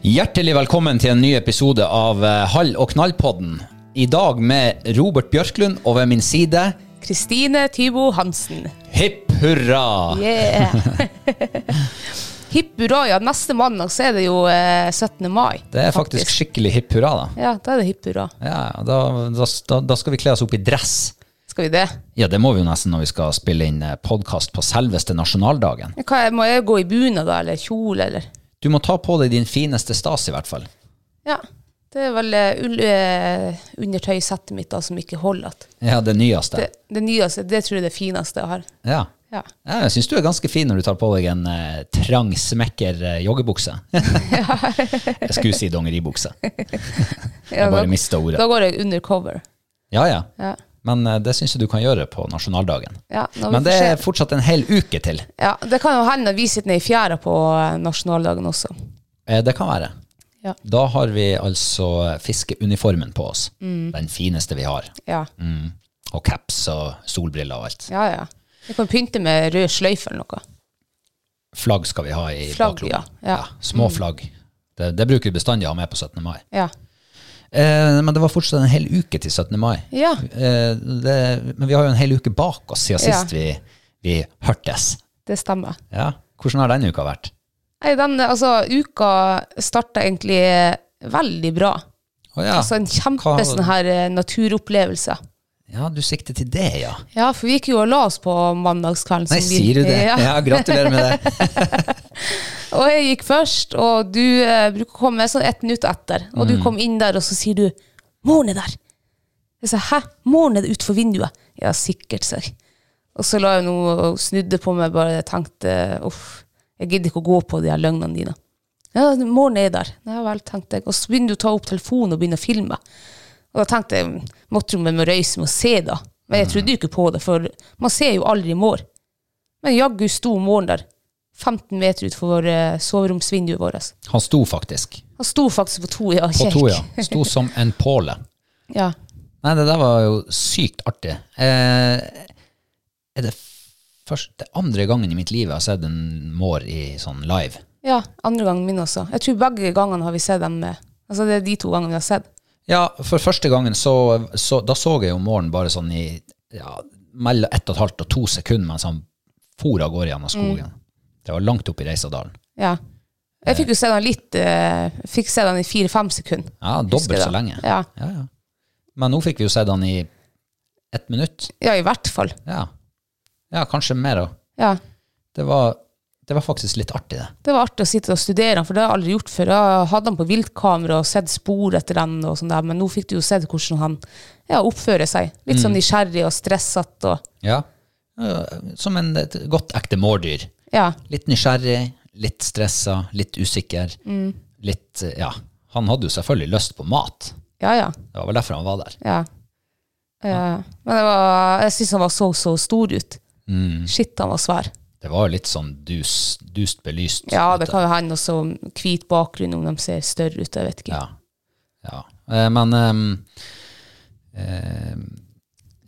Hjertelig velkommen til en ny episode av eh, Hall og knall-podden. I dag med Robert Bjørklund og ved min side Kristine Tybo Hansen. Hipp hurra! Yeah! Hipp hurra, ja. Neste mandag så er det jo eh, 17. mai. Det er faktisk skikkelig hipp hurra, da. Ja, da er det hipp hurra. Ja, da, da, da skal vi kle oss opp i dress. Skal vi det? Ja, det må vi jo nesten når vi skal spille inn podkast på selveste nasjonaldagen. Hva, må jeg gå i bunad da, eller kjole, eller? Du må ta på deg din fineste stas, i hvert fall. Ja. Det er vel uh, uh, undertøysettet mitt da, som ikke holder. igjen. Ja, det nyeste. Det, det nyeste, det tror jeg er det fineste jeg har. Ja. Ja. Ja, jeg syns du er ganske fin når du tar på deg en eh, trang, smekker eh, joggebukse. jeg skulle si dongeribukse. jeg bare mista ordet. Da går jeg undercover. Ja, ja. Ja. Men eh, det syns jeg du kan gjøre på nasjonaldagen. Ja, Men det er fortsatt en hel uke til. ja, det kan jo hende vi sitter nede i fjæra på eh, nasjonaldagen også. Eh, Det kan være. Ja. Da har vi altså fiskeuniformen på oss. Den fineste vi har. Ja, Mm. Og caps og solbriller og alt. ja. ja. Vi kan pynte med rød sløyfe eller noe. Flagg skal vi ha i baklomma. ja. Ja. små flagg. Det, det bruker vi bestandig å ha med på 17. mai. Ja. Eh, men det var fortsatt en hel uke til 17. mai. Ja. Eh, det, men vi har jo en hel uke bak oss siden Ja. sist vi, vi hørtes. Det stemmer. Ja. Hvordan har denne uka vært? Nei, den, altså, uka starta egentlig veldig bra. Oh, ja. Altså en kjempe Hva- sånn her eh, naturopplevelse. Ja, du sikter til det, ja. Ja, for vi gikk jo og la oss på mandagskvelden. Nei, som vi- sier du det? Ja. Ja, gratulerer med det. Og jeg gikk først, og du eh, bruker å komme sånn ett minutt etter. Og Mm. du kom inn der, og så sier du 'Moren er der'. Jeg sa 'hæ, moren er utenfor vinduet'. Ja, sikkert, sa jeg. Og så la jeg noe og snudde på meg, bare tenkte uff, jeg gidder ikke å gå på de her løgnene dine. Ja, moren er der. Ja vel, tenkte jeg. Og så begynner du å ta opp telefonen og begynne å filme. Og da tenkte jeg, måtte man med reise og se da. Men jeg trodde jo ikke på det, for man ser jo aldri mår. Men jaggu sto måren der, 15 meter utenfor eh, soveromsvinduet vårt. Han sto faktisk. Han sto faktisk på to, ja. På kjekk. to, ja. Sto som en påle. ja. Nei, det der var jo sykt artig. Eh, er det første, andre gangen i mitt liv jeg har sett en mår i sånn live? Ja, andre gangen min også. Jeg tror begge gangene har vi sett dem med. Altså det er de to gangene vi har sett. Ja, for første gangen så, så Da så jeg jo måren bare sånn i ja, mellom ett og et halvt og to sekunder mens han for av gårde gjennom skogen. Det var langt opp i Reisadalen. Ja. Jeg fikk jo se den litt, eh, fikk se den i fire-fem sekunder. Ja, dobbelt så lenge. Ja. Ja, ja. Men nå fikk vi jo se den i ett minutt. ja, i hvert fall. Ja, ja kanskje mer òg. Ja. Det var, det var faktisk litt artig, det. Det var artig å sitte og studere han, for det har jeg aldri gjort før. Jeg hadde han på viltkamera og sett spor etter den, og sånt der, men nå fikk du jo sett hvordan han ja, oppfører seg. Litt Mm. sånn nysgjerrig og stressete. Ja. Eh, Som en, et godt ekte mårdyr. ja. Litt nysgjerrig, litt stressa, litt usikker. Mm. Litt eh, Ja. Han hadde jo selvfølgelig lyst på mat. Ja, ja. Det var vel derfor han var der. ja. ja. Men det var, jeg syns han var så så stor ut. Mm. Shit, han var svær. Det var jo litt sånn dus, dust belyst. Ja, det kan jo hende også hvit bakgrunn om de ser større ut. Jeg vet ikke. Ja. ja. Eh, Men eh,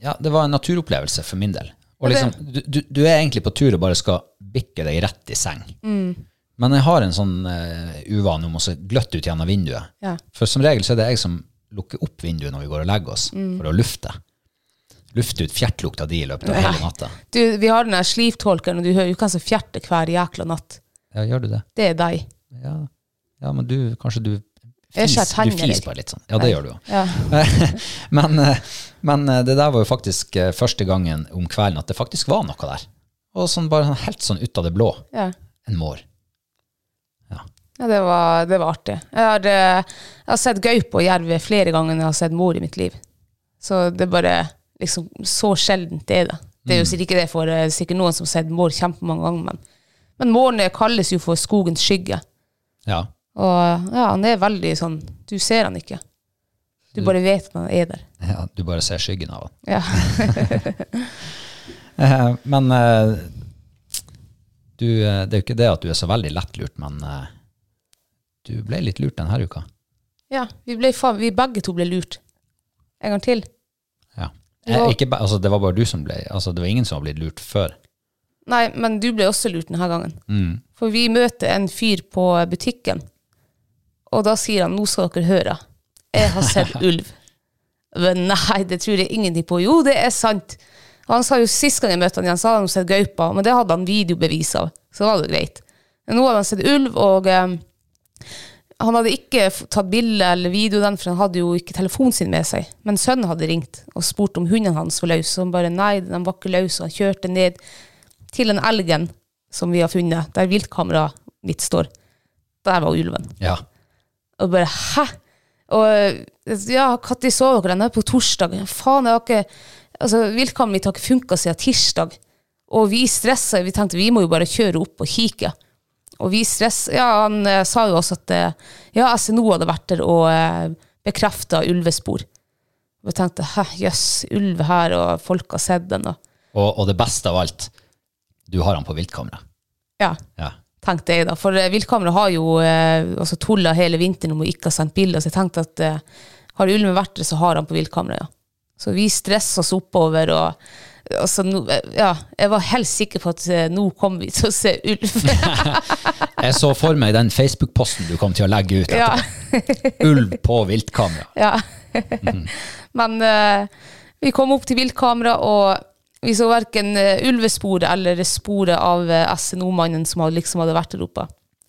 Ja, det var en naturopplevelse for min del. Og liksom, du, du, er egentlig på tur og bare skal bikke deg rett i seng. Mm. Men jeg har en sånn uh, uvane om å gløtte ut gjennom vinduet. Ja. For som regel så er det jeg som lukker opp vinduet når vi går og legger oss, Mm. for å lufte. Lufte ut fjertlukta di i løpet av hele natta. Du, vi har den der slivtolkeren, og du hører jo hvem som fjerter hver jækla natt. Ja, gjør du det? Det er deg. Ja, ja men du, kanskje du fis, du fis bare litt sånn. Ja, det gjør du jo. Ja. men, eh, men eh, det der var jo faktisk eh, første gangen om kvelden at det faktisk var noe der. Og sånn bare sånn helt sånn ut av det blå. ja. En mår. Ja, det var, det var artig. Jeg har, jeg har sett gaupe og jerv flere ganger enn jeg har sett mor i mitt liv. Så det bare liksom så sjeldent det er det. Det er jo sikkert ikke det for eh, sikkert noen som har sett mår kjempemange ganger, men, men måren kalles jo for skogens skygge. Ja. Og ja, han er veldig sånn Du ser han ikke. Du bare vet at han er der. ja. Du bare ser skyggen av han. Ja. Eh, Men eh, du, det er jo ikke det at du er så veldig lettlurt, men du ble litt lurt denne uka. ja vi, ble, vi begge to ble lurt. En gang til. Ja. Eh, ikke, altså, det var bare du som ble altså, Det var ingen som har blitt lurt før. Nei, men du ble også lurt denne gangen. Mm. For vi møter en fyr på butikken, og da sier han, nå skal dere høre, jeg har sett ulv. Men nei, det tror jeg ingenting på. Jo, det er sant. Han sa jo sist gang jeg møtte han igjen, så hadde han sett gaupa, men det hadde han videobevis av, så det var jo greit. Men nå har han sett ulv, og eh, han hadde ikke tatt bilde eller video den, for han hadde jo ikke telefonen sin med seg. Men sønnen hadde ringt og spurt om hundene hans var løs, og han bare nei, den var ikke løs, og han kjørte ned til den elgen som vi har funnet, der viltkameraet mitt står. Der var ulven. Ja. Og bare hæ? Og ja, når så dere den? På torsdag. Faen, jeg har ikke Altså, viltkameraet mitt har ikke funka siden tirsdag. Og vi stressa. Vi tenkte vi må jo bare kjøre opp og kikke. Og vi stress... Ja, han eh, sa jo også at eh, ja, SNO hadde vært der og eh, bekrefta ulvespor. Og jeg tenkte hæ, jøss, ulv her, og folk har sett den, og Og, og det beste av alt, du har han på viltkamera. ja. Ja. tenkte jeg da. For eh, viltkamera har jo eh, også tulla hele vinteren om å ikke ha sendt bilder, så jeg tenkte at eh, har ulven vært der, så har han på viltkamera, ja. Så vi stressa oss oppover, og altså, eh, ja, jeg var helt sikker på at eh, nå kom vi til å se ulv. Jeg så for meg den Facebook-posten du kom til å legge ut ja. Ulv på viltkamera. ja. Men uh, vi kom opp til viltkamera, og vi så verken ulvesporet eller sporet av SNO-mannen som hadde, liksom hadde vært der oppe.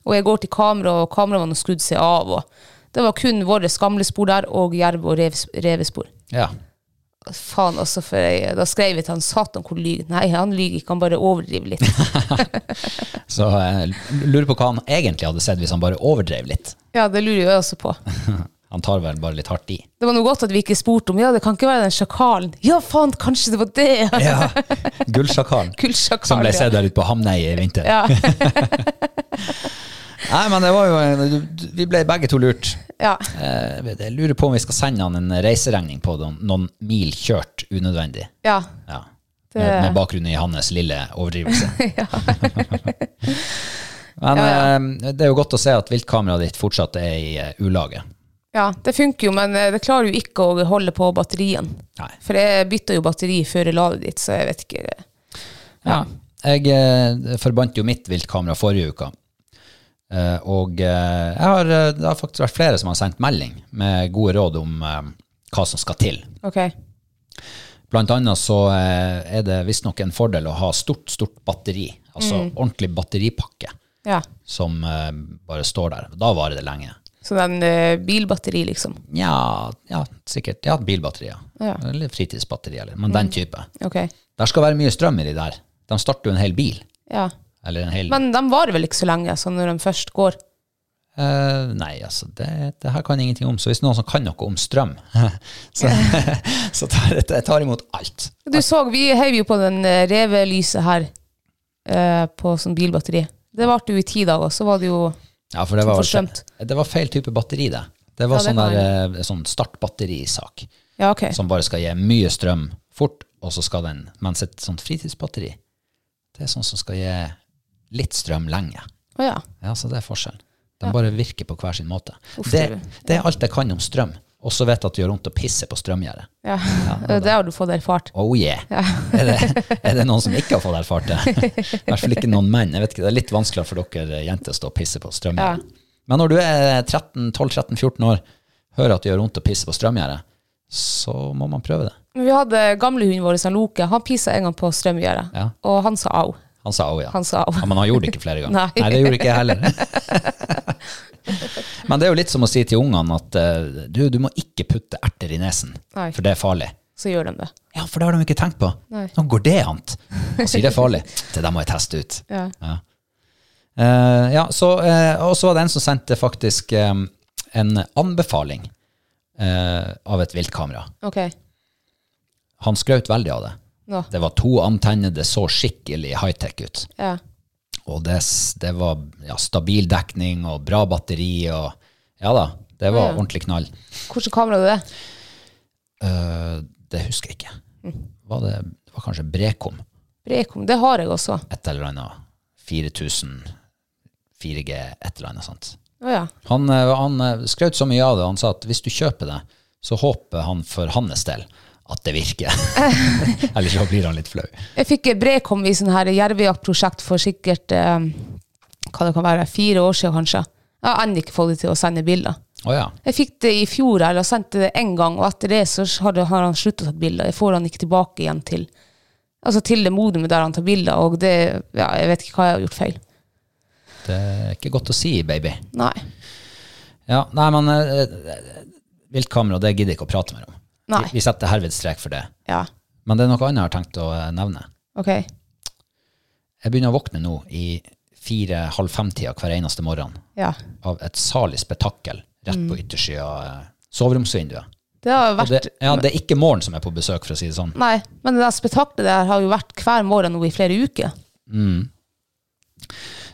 Og jeg går til kamera, og kameraet har skrudd seg av. og Det var kun våre gamle spor der, og jerv- og rev, revespor. Ja. Faen, altså, for jeg, Da skrev jeg til han satan hvor lyg Nei, han lyver ikke, han bare overdriver litt. Så jeg lurer på hva han egentlig hadde sett hvis han bare overdrev litt. Ja, det lurer jeg også på. Han tar vel bare litt hardt i. Det var noe godt at vi ikke spurte om ja, det kan ikke være den sjakalen. Ja, faen, kanskje det var det! Ja, Gullsjakalen. Som ble sett der ute på Hamneiet i vinter. Ja, Nei, men det var jo Vi ble begge to lurt. ja. Eh, Jeg lurer på om vi skal sende han en reiseregning på noen, mil kjørt unødvendig. ja. Ja. Med, med bakgrunn i hans lille overdrivelse. Men Ja, eh, det er jo godt å se at viltkameraet ditt fortsatt er i eh, ulage. Ja, det funker jo, men det klarer jo ikke å holde på batterien. Nei. For jeg bytta jo batteri før jeg la det dit, så jeg vet ikke. Ja. Jeg forbandt jo mitt viltkamera forrige uke. Eh, og eh, jeg har, eh, det har faktisk vært flere som har sendt melding med gode råd om hva som skal til. Okay. Blant annet så er det visstnok en fordel å ha stort, stort batteri. Altså ordentlig batteripakke Ja. som bare står der. Da varer det lenge. Så den eh, bilbatteri, liksom. Ja, ja sikkert. Ja, bilbatteri, ja. Eller fritidsbatteri, men Men den type. Okay. Der skal være mye strøm i de der. De starter jo en hel bil. Ja. Eller en hel Men de varer vel ikke så lenge, sånn når de først går. Uh, nei, altså, det, det her kan jeg ingenting om. Så hvis noen som kan noe om strøm, så, så tar jeg jeg tar imot alt. Du så, vi heiv jo på den eh, revelyset her uh, på sånn bilbatteri. Det varte jo i ti dager, så var det jo Ja, for det var, Forsømt. det var feil type batteri, det. Det var Ja, det sånn, der, sånn startbatterisak Ja, okay. som bare skal gi mye strøm fort, og så skal den Mens et sånt fritidsbatteri, det er sånn som skal gi litt strøm lenge. Oh, ja. Ja, så det er forskjellen. De bare virker på hver sin måte. Uff, Det, det er alt jeg kan om strøm. Og så vet jeg at det gjør vondt å pisse på strømgjerdet. ja. det har du fått erfart. Oh yeah. Er, det, er det noen som ikke har fått erfart det? I hvert fall ikke noen menn. Jeg vet ikke, Det er litt vanskeligere for dere jenter å stå og pisse på strømgjerdet. Men når du er 13-12-13-14 år, hører at det gjør vondt å pisse på strømgjerdet, så må man prøve det. Vi hadde gamlehunden vår, Loke. Han pissa en gang på strømgjerdet, Ja. og han sa au. Han sa òg, ja. Han sa. Ja, men han gjorde det ikke flere ganger. Nei. det gjorde ikke jeg heller. men det er jo litt som å si til ungene at eh, du, du må ikke putte erter i nesen, Nei. for det er farlig. Så gjør de det. Ja, for det har de ikke tenkt på. Nei. Nå går det an. Og sier det er farlig. Det der må jeg teste ut. Ja. Ja. Uh, ja, så, uh, og så var det en som sendte faktisk um, en anbefaling av et viltkamera. Okay. Han skrøt veldig av det. Nå. Det var to antenner, det så skikkelig high-tech ut. Ja. Og det, det var ja, stabil dekning og bra batteri og Ja da, det var Ja. ordentlig knall. Hvilket kamera var det? Uh, det husker jeg ikke. Mm. Var det, det var kanskje Brekom. Brekom. Det har jeg også. Et eller annet 4000 4G, et eller annet sånt. Oh, ja. Han, eh, han eh, skrøt så mye av det. Han sa at hvis du kjøper det, så håper han for hans del at det virker. Ellers så blir han litt flau. Jeg fikk et Brekom i sånn her jervejaktprosjekt for sikkert eh, hva det kan være, fire år siden kanskje. Jeg har ennå ikke fått det til å sende bilder. Oh, ja. Jeg fikk det i fjor, eller sendte det én gang, og etter det så har, det, har han sluttet å ta bilder. Jeg får han ikke tilbake igjen til altså til det modumet der han tar bilder, og det, ja, jeg vet ikke hva jeg har gjort feil. Det er ikke godt å si, baby. Nei. Ja, nei, men eh, viltkamera, det gidder jeg ikke å prate mer om. Nei. Vi, vi setter herved strek for det. Ja, Men det er noe annet jeg har tenkt å eh, nevne. ok. Jeg begynner å våkne nå i fire-halv fem-tida hver eneste morgen Ja. av et salig spetakkel rett på yttersida av eh, soveromsvinduet. Det har vært det, ja, det er ikke morgen som er på besøk, for å si det sånn. Nei, men det spetakkelet der har jo vært hver morgen nå i flere uker.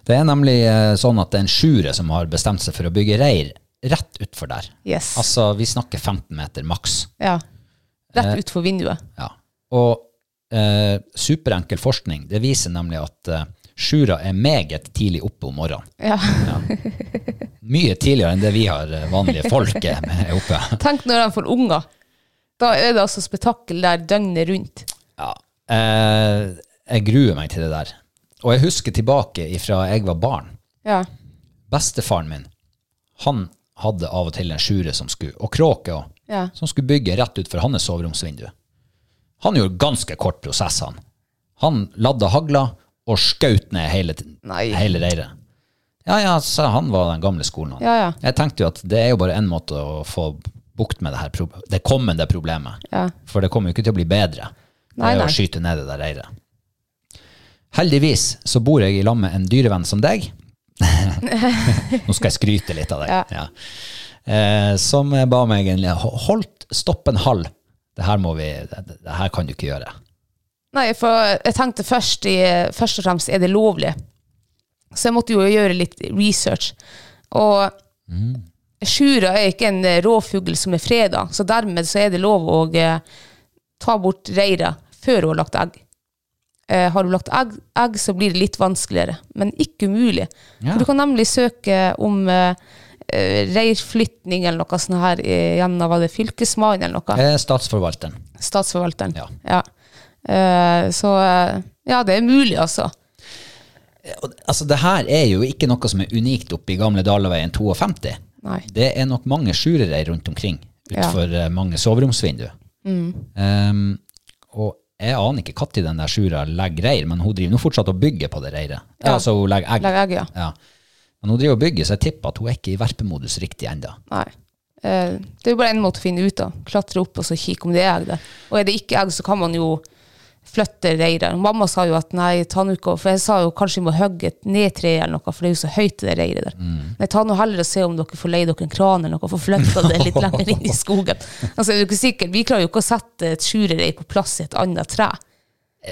Det er nemlig eh, sånn at det er en sjure som har bestemt seg for å bygge reir rett utfor der. Yes. Altså, vi snakker 15 meter maks. Ja. Rett utfor vinduet. Ja. Og eh, superenkel forskning, det viser nemlig at eh, sjura er meget tidlig oppe om morgenen. Ja. Mye tidligere enn det vi har eh, vanlige folk er oppe. Tenk når de får unger. Da er det altså spetakkel der døgnet rundt. Ja. Eh, jeg gruer meg til det der. Og jeg husker tilbake ifra jeg var barn. Ja. Bestefaren min, han hadde av og til en sjure som skulle, og kråke òg, Ja. som skulle bygge rett utfor hans soveromsvindu. Han gjorde ganske kort prosess, han. Han ladde hagla og skjøt ned hele, Nei. hele reiret. Ja, ja, så han var den gamle skolen. Ja, ja. Jeg tenkte jo at det er jo bare én måte å få bukt med det her det kommende problemet. Ja. For det kommer jo ikke til å bli bedre. Nei, nei. å skyte ned det der reiret. Heldigvis så bor jeg i lag med en dyrevenn som deg. Nå skal jeg skryte litt av deg. Ja. Ja. Eh, som ba meg egentlig Holdt stoppen halv. Det her må vi det, det her kan du ikke gjøre. Nei, for jeg tenkte først, i, først og fremst er det lovlig. Så jeg måtte jo gjøre litt research. Og sjura er ikke en eh, rovfugl som er freda, så dermed så er det lov å eh, ta bort reira før hun har lagt egg. Eh, har du lagt egg, egg, så blir det litt vanskeligere, men ikke umulig. Ja. For du kan nemlig søke om eh, eh, reirflytning eller noe sånt her eh, gjennom var det fylkesmannen eller noe. Eh, statsforvalteren. Statsforvalteren. Ja. Eh, så ja, det er mulig, altså. Altså, det her er jo ikke noe som er unikt oppe i gamle Dalaveien 52. Nei. Det er nok mange skjurere rundt omkring utenfor ja. mange soveromsvinduer. Mm. Um, og jeg aner ikke når den der sjura legger reir, men hun driver nå fortsatt og bygger på det reiret. Ja. Altså hun legger egg. Legger egg, ja. Ja. Men hun driver og bygger, så jeg tipper at hun er ikke i verpemodus riktig ennå. Eh, det er jo bare en måte å finne ut av. Klatre opp og så kikke om det er egg der. Og er det ikke egg, så kan man jo flytte reiret. Mamma sa jo at nei, ta nå ikke For jeg sa jo kanskje vi må hogge ned treet eller noe, for det er jo så høyt det reiret der. Nei, ta nå heller og se om dere får leie dere en kran eller noe, få flytta det litt lenger inn i skogen. Altså, er du ikke sikker? Vi klarer jo ikke å sette et sjurereir på plass i et annet tre.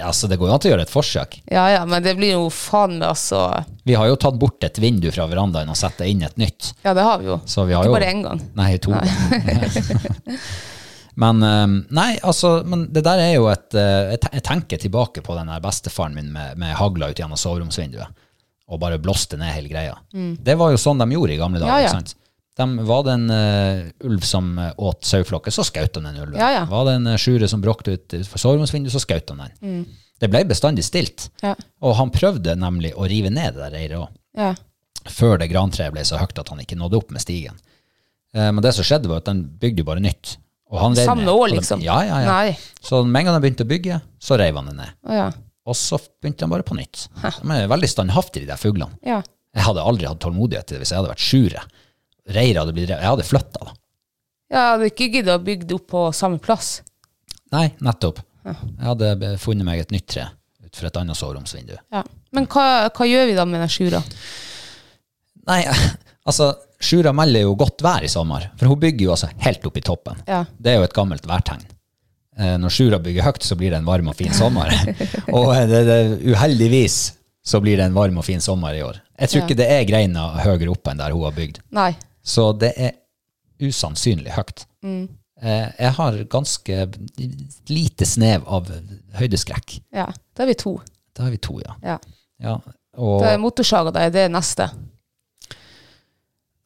Altså, det går jo an til å gjøre et forsøk. Ja ja, men det blir jo faen meg altså Vi har jo tatt bort et vindu fra verandaen og satt inn et nytt. Ja, det har vi jo. Så vi har Ikke jo bare én gang. Nei, to ganger. men eh, nei, altså, men det der er jo et eh, Jeg tenker tilbake på den der bestefaren min med, med hagla ut gjennom soveromsvinduet og bare blåste ned hele greia. Det var jo sånn de gjorde i gamle dager. Mm. Ja, ja. ikke sant? De, var det en uh, ulv som eh, åt saueflokken, så skjøt de den ulven. Ja. Var det en uh, sjure som bråkte ut for soveromsvinduet, så skjøt de den. Det ble bestandig stilt. Ja. Og han prøvde nemlig å rive ned det der reiret òg Ja. før det grantreet ble så høyt at han ikke nådde opp med stigen. Men det som skjedde var at den bygde jo bare nytt. Samme år, liksom? Ja, ja, ja. Nei. Så med en gang de begynte å bygge, så reiv han det ned. Å ja. Og så begynte han bare på nytt. De er veldig standhaftige, de der fuglene. Ja. Jeg hadde aldri hatt tålmodighet til det hvis jeg hadde vært sjure. Reiret hadde blitt revet. Jeg hadde flytta, da. Jeg hadde ikke giddet å bygge det opp på samme plass. Nei, nettopp. Jeg hadde funnet meg et nytt tre utenfor et annet soveromsvindu. Ja. Men hva, hva gjør vi da med den sjura? Nei, altså, Sjura melder jo godt vær i sommer, for hun bygger jo altså helt opp i toppen. Ja. Det er jo et gammelt værtegn. Eh, Når Sjura bygger høyt, så blir det en varm og fin sommer. og eh, det, det, uheldigvis så blir det en varm og fin sommer i år. Jeg tror Ja. ikke det er greina høyere opp enn der hun har bygd. Nei. Så det er usannsynlig høyt. Mm. Eh, Jeg har ganske lite snev av høydeskrekk. Ja. Da er vi to. Da er vi to, ja. Ja. ja. Og, Da er motorsaga da er det neste.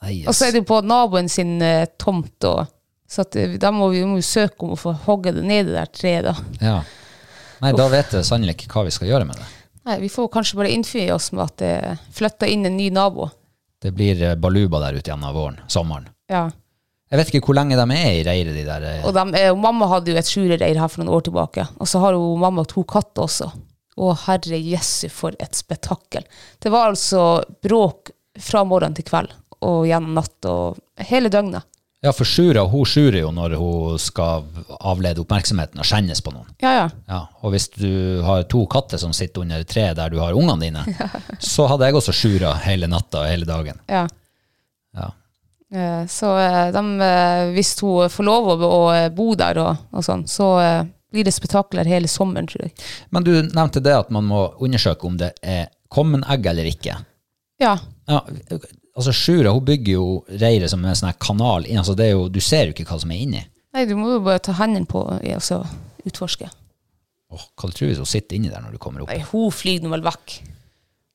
Nei, Og så er det jo på naboen sin eh, tomt, og, så at, eh, da må vi, må jo søke om å få hogge det ned det der treet. da. ja. Nei, da vet jeg sannelig ikke hva vi skal gjøre med det. Nei, Vi får kanskje bare innfri oss med at det flytter inn en ny nabo. Det blir eh, baluba der ute gjennom våren, sommeren. Ja. Jeg vet ikke hvor lenge de er i reiret, de der. eh, Og dem, eh, mamma hadde jo et skjurereir her for noen år tilbake, og så har jo mamma to katter også. Å herre jesu, for et spetakkel. Det var altså bråk fra morgen til kveld og gjennom natt og hele døgnet. Ja, for Sjura hun sjurer jo når hun skal avlede oppmerksomheten og skjennes på noen. Ja, ja. Ja, og hvis du har to katter som sitter under treet der du har ungene dine, så hadde jeg også sjura hele natta og hele dagen. ja. Ja. Eh, Så de, eh, hvis hun får lov å, eh, bo der og, og sånn, så eh, blir det spetakler hele sommeren, tror jeg. Men du nevnte det at man må undersøke om det er kommenegg eller ikke. Ja, Ja, altså Sjura hun bygger jo reiret som en sånn kanal inn. Altså det er jo, du ser jo ikke hva som er inni. Nei, du må jo bare ta hendene på og så utforske. Åh, hva du tror hvis hun sitter inni der når du kommer opp? Nei, hun flyr nå vel vekk.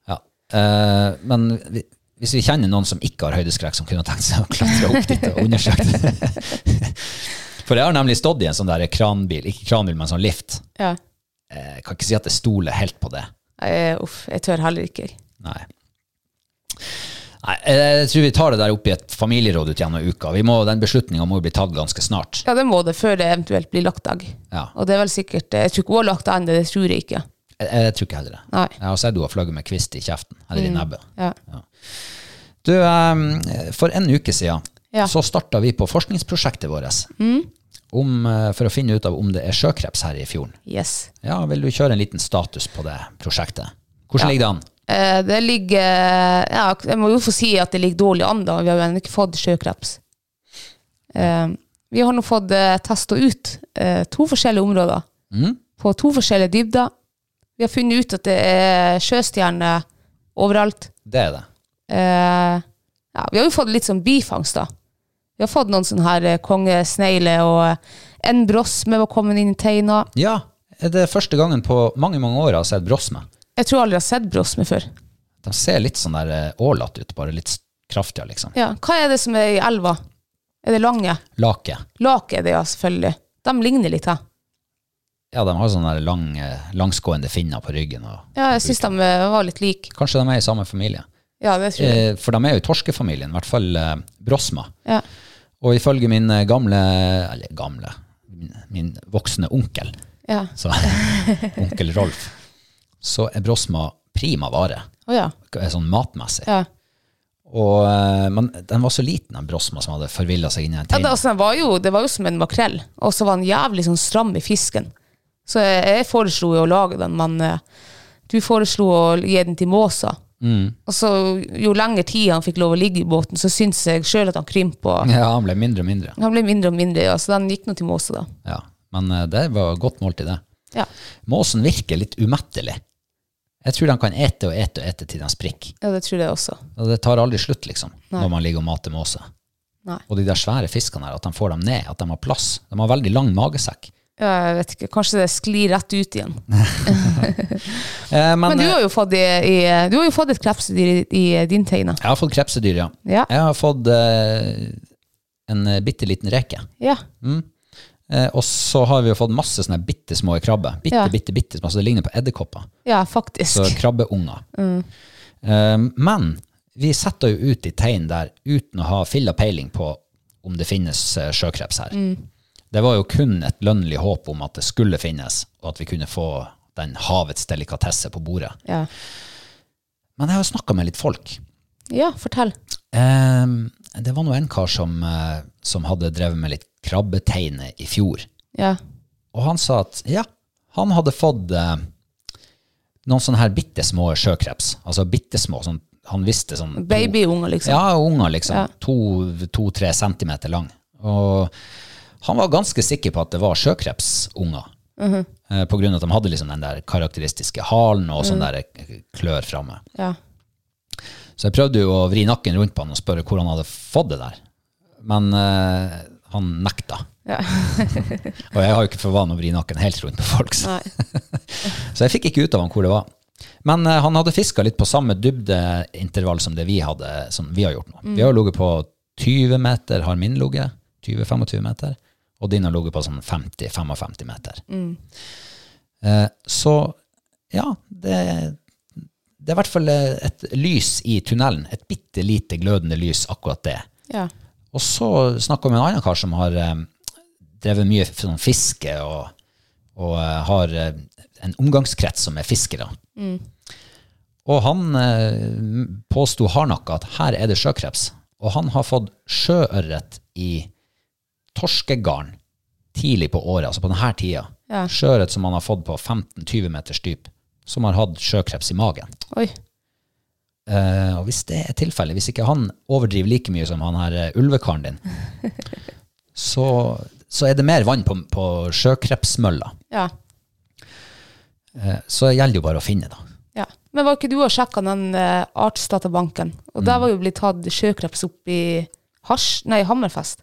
Ja. Eh, men vi- hvis vi kjenner noen som ikke har høydeskrekk, som kunne tenkt seg å klatre opp dit og undersøke det For jeg har nemlig stått i en sånn der kranbil, ikke kranbil, men sånn lift. Ja. Jeg kan ikke si at jeg stoler helt på det. Nei, uff, jeg tør heller ikke. Nei. Nei, jeg tror vi tar det der opp i et familieråd ut gjennom uka. Vi må, den beslutninga må jo bli tatt ganske snart. Ja, det må det, før det eventuelt blir lagt av. Ja. Og det er vel sikkert Jeg tror ikke hun har lagt av ennå, det tror jeg ikke. Jeg, jeg tror ikke heller det. Nei. Jeg har sett hun har flagget med kvist i kjeften, eller i nebbet. Ja. Du, em, for en uke siden Ja. så starta vi på forskningsprosjektet vårt om, eh, for å finne ut av om det er sjøkreps her i fjorden. Yes. Ja, Vil du kjøre en liten status på det prosjektet? Hvordan Ja. ligger det an? Eh, det ligger Ja, jeg må jo få si at det ligger dårlig an, da. Vi har jo ennå ikke fått sjøkreps. Eh, vi har nå fått eh, testa ut to forskjellige områder Mm. på to forskjellige dybder. Vi har funnet ut at det er sjøstjerner overalt. Det er det. Ja, vi har jo fått litt sånn bifangst, da. Vi har fått noen sånne her kongesnegler, og en brosme var kommet inn i teina. Ja, det er første gangen på mange mange år jeg har sett brosme. Jeg tror aldri jeg har sett brosme før. De ser litt sånn der eh, ålete ut, bare litt kraftigere, liksom. Ja, Hva er det som er i elva? Er det lange? Lake. Lake er det, ja, selvfølgelig. De ligner litt, da. Ja, de har sånne lang, eh, langsgående finner på ryggen. Ja, jeg syns de eh, var litt like. kanskje de er i samme familie. Ja, det tror jeg. For de er jo i torskefamilien, i hvert fall brosma. Ja. Og ifølge min gamle, eller gamle, min, min voksne onkel, Ja. så, onkel Rolf, så er brosma prima vare, Å ja. sånn matmessig. ja. Og, eh, men den var så liten, den brosma som hadde forvillet seg inn i en ja det, altså, den var jo, det var jo som en makrell, og så var den jævlig sånn stram i fisken. Så jeg, jeg foreslo jo å lage den, men eh, du foreslo å gi den til Måsa. Mm. Og så jo lengre tid han fikk lov å ligge i båten, så syns jeg sjøl at han krympa. Ja, han ble mindre og mindre. Han ble mindre og mindre, ja, så den gikk nå til Måsa, da. Ja, men eh, det var godt måltid det. Ja. Måsen virker litt umettelig. Jeg tror de kan ete og ete og ete til de sprikker. ja, det tror jeg også. Og det tar aldri slutt, liksom, Nei. når man ligger og mater måse. Nei. Og de der svære fiskene her, at de får dem ned, at de har plass. De har veldig lang magesekk. Ja, jeg vet ikke, Kanskje det sklir rett ut igjen. Eh, men Men du eh, har jo fått, i, i, du har jo fått et krepsedyr i, i din teine. jeg har fått krepsedyr, ja. Ja. Jeg har fått eh, en bitte liten reke. Ja. Eh, og så har vi jo fått masse sånne bitte små krabber. Bitte, Ja. bitte, bitte små. Så det ligner på edderkopper. ja, faktisk. Så krabbeunger. Eh, men vi setter jo ut i tegn der uten å ha filla peiling på om det finnes eh, sjøkreps her. Det var jo kun et lønnlig håp om at det skulle finnes, og at vi kunne få den havets delikatesse på bordet. Ja. Men jeg har snakka med litt folk. ja, fortell. Eh, det var nå en kar som, eh, som hadde drevet med litt krabbeteine i fjor. Ja. Og han sa at ja, han hadde fått eh, noen sånne her bitte små sjøkreps. Altså bitte små, sånn, han visste sånn Babyunger, liksom. Ja, unger liksom. Ja. To-tre centimeter lang. Og han var ganske sikker på at det var sjøkrepsunger. Mhm. eh, på grunn av at de hadde liksom den der karakteristiske halen og sånn der klør framme. Ja. Så jeg prøvde jo å vri nakken rundt på han og spørre hvor han hadde fått det der. Men eh, han nekta. Ja. Og jeg har jo ikke for vane å vri nakken helt rundt på folk. Så. Så jeg fikk ikke ut av han hvor det var. Men uh, han hadde fiska litt på samme dybdeintervall som det vi, hadde, som vi har gjort nå. Vi har ligget på 20 meter, har min ligget. 20-25 meter. Og din har ligget på sånn 50-55 meter. Eh, så ja, det, det er i hvert fall eh, et lys i tunnelen. Et bitte lite glødende lys, akkurat det. Ja. Og så snakka vi med en annen kar som har eh, drevet mye sånn fiske og, og eh, har eh, en omgangskrets som er fiskere. Og han eh, påsto hardnakka at her er det sjøkreps. Og han har fått sjøørret i torskegarn tidlig på året, altså på denne tida. Ja. Sjøørret som han har fått på 15-20 meters dyp, som har hatt sjøkreps i magen. Oi. Eh, og hvis det er tilfellet, hvis ikke han overdriver like mye som han her uh, ulvekaren din, så, så er det mer vann på, på sjøkrepsmølla. Ja. Uh, så det jo bare å finne, da. ja. Men var ikke du og sjekka den uh, artsdatabanken? Og Mm. der var jo blitt tatt sjøkreps opp i hasj, nei, Hammerfest.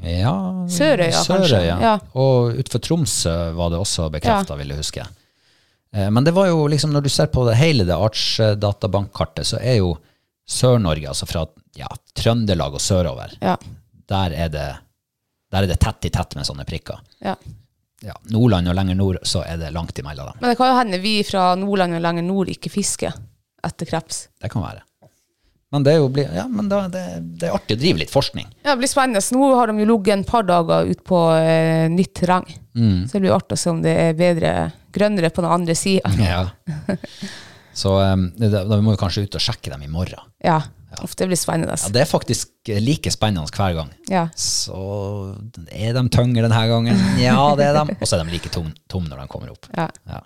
Ja, Sørøya, kanskje. Ja. Og utenfor Tromsø var det også bekrefta, vil jeg huske. Eh, Men det var jo liksom, når du ser på det hele det artsdatabankkartet, så er jo Sør-Norge, altså fra ja, Trøndelag og sørover, Ja. der er det, der er det tett i tett med sånne prikker. ja. Ja, Nordland og lenger nord, så er det langt imellom dem. Men det kan jo hende vi fra Nordland og lenger nord ikke fisker etter kreps. Det kan være. Men det er jo bli, ja, men da, det, det er artig å drive litt forskning. Ja, det blir spennende. Nå har de jo ligget en par dager ut på eh, nytt terreng. Mm. Så det blir artig å se om det er bedre grønnere på den andre sida. Ja. Så um, da, da må vi kanskje ut og sjekke dem i morgen. Ja. Uff, det blir spennende. Ja, det er faktisk like spennende hver gang. Ja. Så er de tyngre denne gangen? Ja, det er de. Og så er de like tomme tom når de kommer opp. Ja. Ja.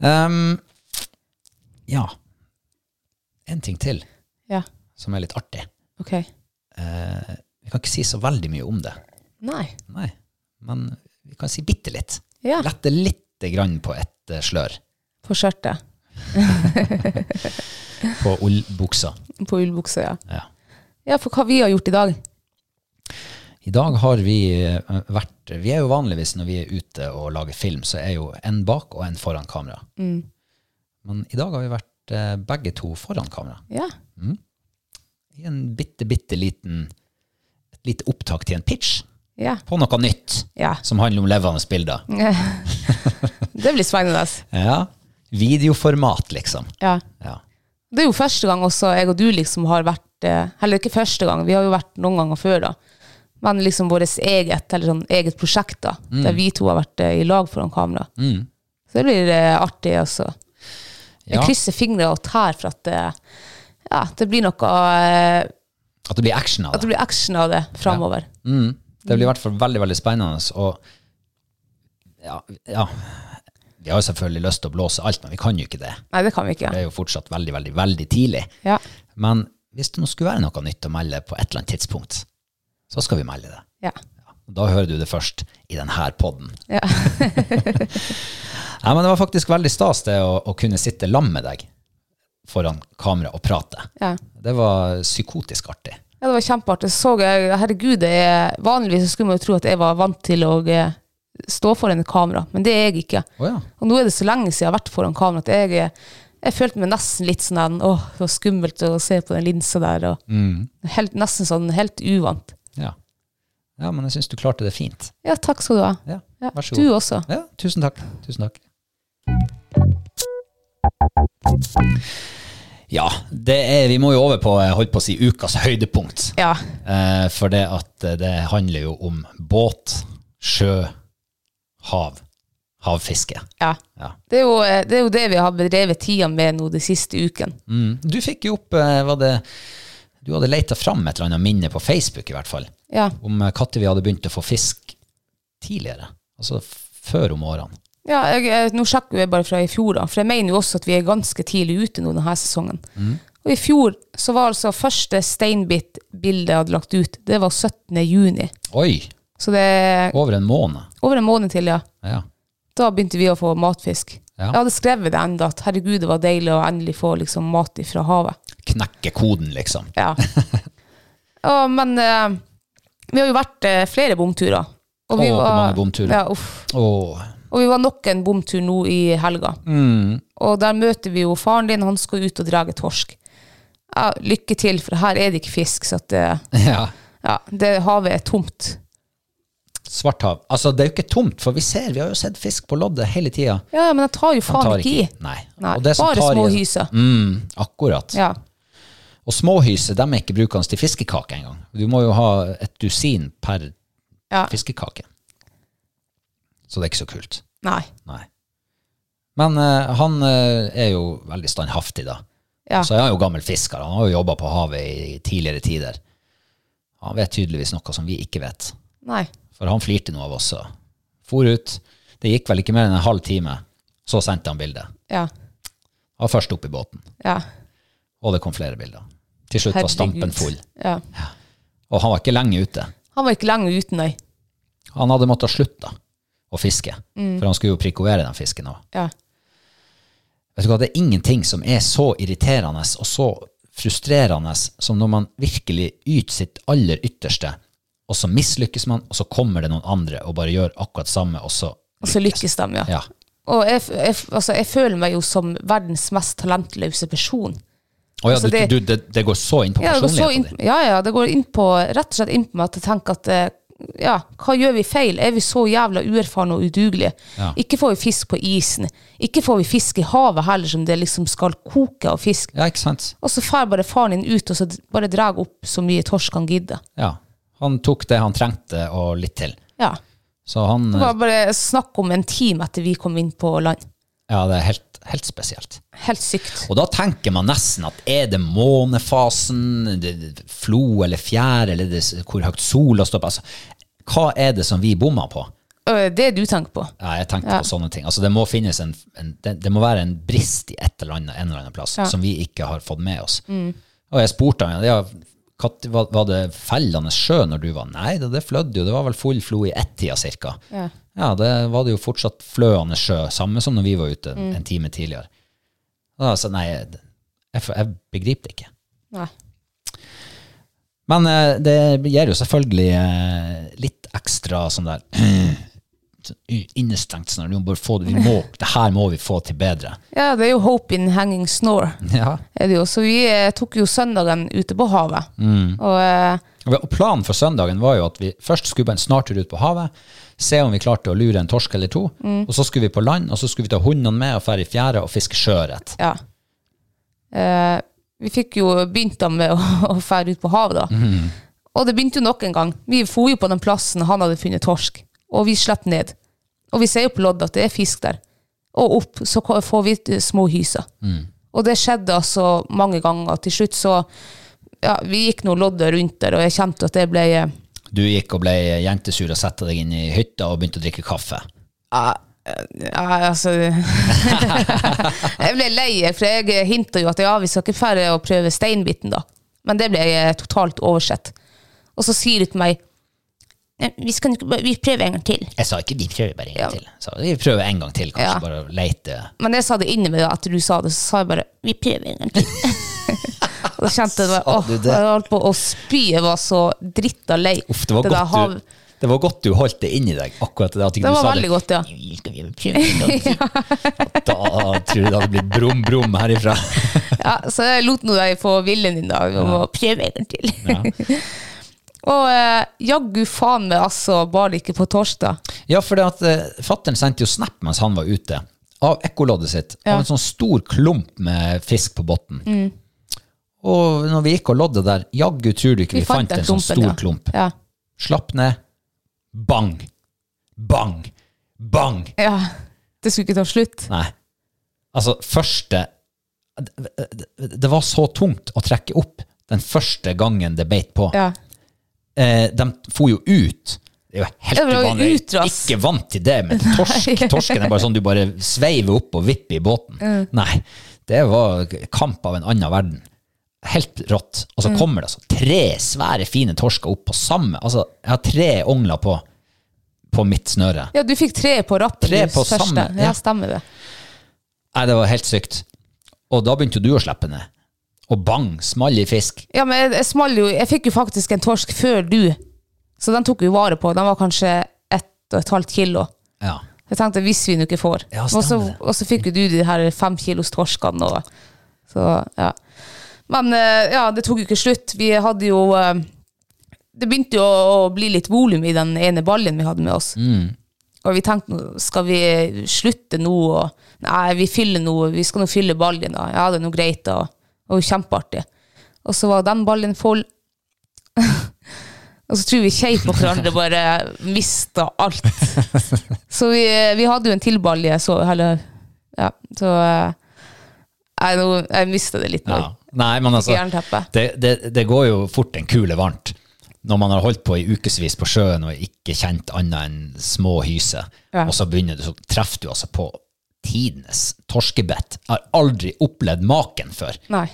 Um, ja. En ting til ja. som er litt artig. Ok. Eh, vi kan ikke si så veldig mye om det. Nei. Nei, men vi kan si bitte litt. Ja. Lette litt grann på et eh, slør På skjørtet. på ullbuksa. På ullbuksa, ja. Ja. Ja, for hva vi har gjort i dag. I dag har vi eh, vært Vi er jo vanligvis når vi er ute og lager film, så er jo en bak og en foran kamera. Men i dag har vi vært begge to foran kamera. Ja. I en bitte, bitte liten Et lite opptak til en pitch Ja. på noe nytt Ja. som handler om levende bilder. Det blir spennende. Ja. Videoformat, liksom. Ja. Ja. Det er jo første gang også jeg og du liksom har vært Heller ikke første gang, vi har jo vært noen ganger før, da. Men liksom vårt eget, eller sånn eget prosjekt, da. Der vi to har vært eh, i lag foran kamera. Mm. Så det blir eh, artig, altså. Jeg krysser fingre og tær for at det, ja, det blir noe eh, At det blir action av det. At det blir action av det framover. Mm. Det blir i hvert fall veldig, veldig spennende. Og ja, ja Vi har jo selvfølgelig lyst til å blåse alt, men vi kan jo ikke det. Nei, det kan vi ikke. Det er jo fortsatt veldig, veldig, veldig tidlig. Ja. Men hvis det nå skulle være noe nytt å melde på et eller annet tidspunkt, så skal vi melde det. ja. Da hører du det først i denne podden. Ja. Nei, men det var faktisk veldig stas det å, å kunne sitte lam med deg foran kamera og prate. Ja. Det var psykotisk artig. Ja, det var kjempeartig. Så jeg, herregud, det er, vanligvis så skulle man jo tro at jeg var vant til å eh, stå foran et kamera, men det er jeg ikke. Oh, ja. Og nå er det så lenge siden jeg har vært foran kamera at jeg, eh, jeg følte meg nesten litt sånn åh, det var skummelt å se på den linsa der, og helt, nesten sånn helt uvant. Ja. ja, men jeg syns du klarte det fint. Ja, takk skal du ha. Ja, Ja, vær så god. du også. Ja, tusen takk. Tusen takk. Ja, det er, vi må jo over på holdt på å si, ukas høydepunkt. Ja, Eh, for det at eh, det handler jo om båt, sjø, hav. Havfiske. ja. Ja. Det er, jo, eh, det er jo det vi har bedrevet tida med nå de siste ukene. Mm. Du fikk jo opp eh, var det, Du hadde leita fram et eller annet minne på Facebook, i hvert fall, Ja. om når vi hadde begynt å få fisk tidligere. Altså før om årene. Ja, jeg, nå sjekker jeg bare fra i fjor, da, for jeg mener jo også at vi er ganske tidlig ute nå denne sesongen. Og i fjor så var altså første steinbit-bildet jeg hadde lagt ut, det var 17. juni. Oi! Så det er Over en måned. over en måned til, ja. Ja. Da begynte vi å få matfisk. Ja. Jeg hadde skrevet det enda, at herregud, det var deilig å endelig få liksom, mat fra havet. Knekke koden, liksom. Ja. ja men uh, vi har jo vært uh, flere bomturer. Og vi Å, hvor var- mange bomturer. Ja, uff. Åh. Og vi var nok en bomtur nå i helga. Mm. Og der møter vi jo faren din, han skal ut og drage torsk. Ja, lykke til, for her er det ikke fisk, så at det, Ja. ja, det havet er tomt. Svarthav. Altså, det er jo ikke tomt, for vi ser, vi har jo sett fisk på loddet hele tida. Ja, men jeg tar jo faen tar ikke i. Nei. Nei, Og det som bare tar små hyser. Mm, akkurat. Ja. Og småhyse de er ikke brukende til fiskekake engang. Du må jo ha et dusin per ja. fiskekake. Så det er ikke så kult. Nei. Nei. Men uh, han uh, er jo veldig standhaftig, da. Ja. Så er han jo gammel fisker. Han har jo jobba på havet i tidligere tider. Han vet tydeligvis noe som vi ikke vet. Nei. For han flirte noe av oss og for ut. Det gikk vel ikke mer enn en halv time. Så sendte han bildet. Ja. Han var først opp i båten. Ja. Og det kom flere bilder. Til slutt var stampen full. Ja. Og han var ikke lenge ute. Han var ikke lenge ute, nei. Han hadde måttet slutte å fiske, Mm. for han skulle jo prikovere den fisken òg. Ja. Vet du hva, det er ingenting som er så irriterende og så frustrerende som når man virkelig yter sitt aller ytterste, og så mislykkes man, og så kommer det noen andre og bare gjør akkurat samme, og så Og så lykkes de, ja. Ja. Og jeg, jeg, altså, jeg føler meg jo som verdens mest talentløse person. Oh, ja, Altså, det- du, det, det går så inn på Ja, det inn, personligheten din. ja, ja, det går inn på, rett og slett inn på meg at jeg tenker at eh, ja, hva gjør vi feil? Er vi så jævla uerfarne og udugelige? Ja. Ikke får vi fisk på isen. Ikke får vi fisk i havet heller, som det liksom skal koke av fisk. Ja, ikke sant? Og så drar bare faren din ut og så bare drar opp så mye torsk han gidder. Ja. Han tok det han trengte, og litt til. Ja. Så han Det var bare snakk om en time etter vi kom inn på land. Ja, det er helt, helt spesielt. Helt sykt. Og da tenker man nesten at er det månefasen, det, det, flo eller fjær, eller det, hvor høyt sola står på? Altså, hva er det som vi bommer på? Det du tenker på. Ja, jeg tenkte Ja. på sånne ting. Altså, det må finnes en, en det, det må være en brist i et eller annet, en eller annen plass Ja. Mm. som vi ikke har fått med oss. Og jeg spurte han, ja, var, var det fellende sjø når du var? Nei, det, det flødde jo, det var vel full flo i ett-tida cirka. Ja. Ja, det var det jo fortsatt fløende sjø, samme som når vi var ute Mm. en time tidligere. Da sa jeg, nei, jeg, jeg, begriper det ikke. Nei. Men eh, det gir jo selvfølgelig eh, litt ekstra sånn der innestengt sånn vi må få det, vi må, det her må vi få til bedre. Ja, det er jo hope in hanging snore. Ja. Er det jo. Så vi eh, tok jo søndagen ute på havet. Mm. Og Og planen for søndagen var jo at vi først skulle på en snartur ut på havet, se om vi klarte å lure en torsk eller to, og så skulle vi på land, og så skulle vi ta hundene med og dra i fjæra og fiske sjøørret. ja. Eh, vi fikk jo begynt da med å, fære ut på havet, da. Og det begynte jo nok en gang. Vi for jo på den plassen han hadde funnet torsk, og vi slapp ned. Og vi ser jo på loddet at det er fisk der. Og opp så får vi små hyser. Og det skjedde altså mange ganger. Til slutt så ja, Vi gikk nå loddet rundt der, og jeg kjente at det ble eh, Du gikk og ble jentesur og satte deg inn i hytta og begynte å drikke kaffe. Ja, altså Jeg ble lei, for jeg hinta jo at ja, vi skal ikke færre å prøve steinbiten, da. Men det ble jeg totalt oversett. Og så sier du til meg vi, skal vi prøver en gang til. Jeg sa ikke vi prøver bare en gang Ja. til. Så vi prøver en gang til, kanskje Ja. bare leite. Men jeg sa det inni meg at du sa det, så sa jeg bare vi prøver en gang til. da kjente jeg bare, åh, det? jeg holdt på å spy. Jeg var så dritta lei. Uff, det var, det, godt du, det var godt du holdt det inni deg, akkurat det. Det var veldig godt, ja. Da tror jeg det hadde blitt brum-brum herifra. ja. Så jeg lot nå deg få viljen din da, om å prøve en gang til. og eh, jaggu faen meg altså bare ikke på torsdag. Ja, for det at uh, fatteren sendte jo snap mens han var ute, av ekkoloddet sitt, Ja. av en sånn stor klump med fisk på botten. Og når vi gikk og lodde der, jaggu tror du ikke vi, fant, den en sånn klumpen, stor ja. klump. Ja. Slapp ned. Bang. Bang. Bang. ja. Det skulle ikke ta slutt. Nei. Altså, første det, var så tungt å trekke opp den første gangen det beit på. Ja. Eh, de for jo ut. Det er jo helt Ja, uvanlig. utras. Ikke vant til det, men torsk, torsken er bare sånn du bare sveiver opp og vipper i båten. Nei, det var kamp av en annen verden. Helt rått. Og så kommer det altså tre svære, fine torsker opp på samme Altså, jeg har tre ongler på, på mitt snøre. Ja, du fikk tre på rappen. Tre på første. samme, ja. Ja, stemmer det. Nei, det var helt sykt. Og da begynte jo du å slippe ned. Og bang, small i fisk. Ja, men jeg, jeg small jo Jeg fikk jo faktisk en torsk før du, så den tok vi vare på. Den var kanskje ett og et halvt kilo. Ja. Jeg tenkte hvis vi nå ikke får. Ja, og, så, fikk jo du de her fem kilos torskene. Og, så, ja. Men eh, ja, det tok jo ikke slutt. Vi hadde jo eh, Det begynte jo å, bli litt volum i den ene ballen vi hadde med oss. Mm. Og vi tenkte skal vi slutte nå? Og, nei, vi fyller nå, Vi skal nå fylle ballen. da. Ja, det er noe greit, da. Og kjempeartig. Og så var den ballen full. og så tror vi kjei på hverandre bare mista alt. så vi, vi hadde jo en til balje, så eller, Ja, så eh, Jeg, nå- jeg mista det litt nå. ja. Nei, men altså det, det, det går jo fort en kule varmt. Når man har holdt på i ukevis på sjøen og ikke kjent annet enn små hyse, Ja. og så begynner du, så treffer du altså på tidenes torskebett. Jeg har aldri opplevd maken før. Nei.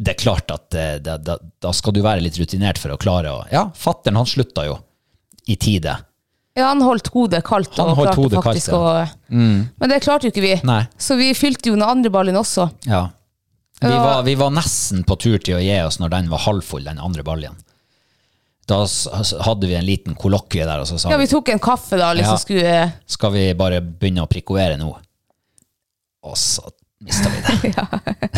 Det er klart at eh, da, da, da skal du være litt rutinert for å klare å Ja, fattern han slutta jo i tide. Ja, han holdt hodet kaldt. Han og klarte faktisk kaldt, ja. Mm. Men det klarte jo ikke vi. Nei. Så vi fylte jo den andre ballen også. Ja. Vi, var, vi var nesten på tur til å gi oss når den var halvfull, den andre baljen. Da hadde vi en liten kollokvie der, og så sa Ja, vi tok en kaffe da, liksom Ja. skulle skal vi bare begynne å prikoere nå. Og så mista vi det.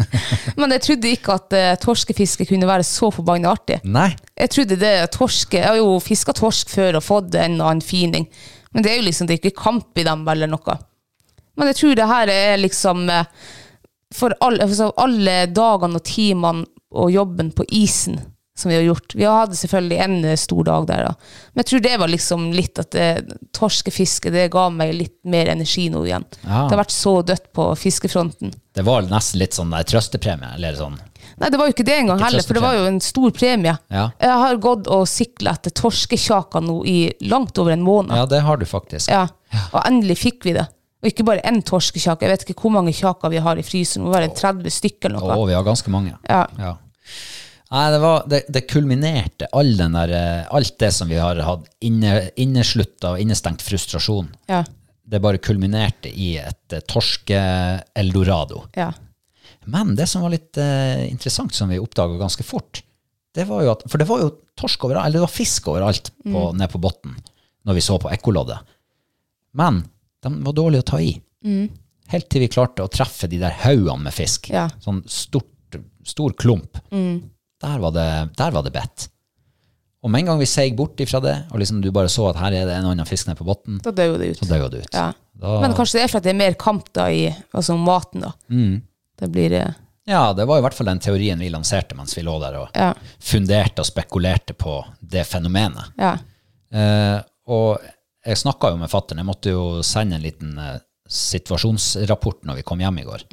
Men jeg trodde ikke at uh, torskefiske kunne være så forbanna artig. Nei. Jeg trodde det torske Jeg har jo fiska torsk før og fått en og annen fining, men det er jo liksom det er ikke kamp i dem eller noe. Men jeg tror det her er liksom eh, for alle, for alle dagene og timene og jobben på isen som vi har gjort. Vi hadde selvfølgelig en eh, stor dag der, da. Men jeg tror det var liksom litt at det, torskefiske det ga meg litt mer energi nå igjen. Ja. Det har vært så dødt på fiskefronten. Det var nesten litt sånn der trøstepremie, eller sånn. Nei, det var jo ikke det engang heller, for det var jo en stor premie. Ja. Jeg har gått og sikla etter torskekjaker nå i langt over en måned. Ja, det har du faktisk. Ja. Og endelig fikk vi det. Og ikke bare én torskekjake. Jeg vet ikke hvor mange kjaker vi har i frysen. Det må være 30 stykker eller Å, noe. vi har ganske mange. Ja. Ja. Nei, det, var, det, det kulminerte all den der, eh, alt det som vi har hatt inne, inneslutta og innestengt frustrasjon. Ja. Det bare kulminerte i et eh, torske-eldorado. ja. Men det som var litt uh, interessant, som vi oppdaga ganske fort, det var jo at For det var jo torsk overalt, eller det var fisk overalt på, Mm. ned på bunnen når vi så på ekkoloddet. Men de var dårlige å ta i. Helt til vi klarte å treffe de der haugene med fisk. Mm. Ja. Mm. Sånn stort, stor klump. Der var det, der var det bedt. Og med en gang vi seig bort ifra det, og liksom du bare så at her er det en annen fisk nede på bunnen, Da dør det ut. så daua det ut. Ja. Da, Men kanskje det er for at det er mer kamp da i altså maten, da. Mm. Det blir eh, ja, det var i hvert fall den teorien vi lanserte mens vi lå der og Ja. funderte og spekulerte på det fenomenet. Ja. Eh, og jeg snakka jo med fattern. Jeg måtte jo sende en liten eh, situasjonsrapport når vi kom hjem i går.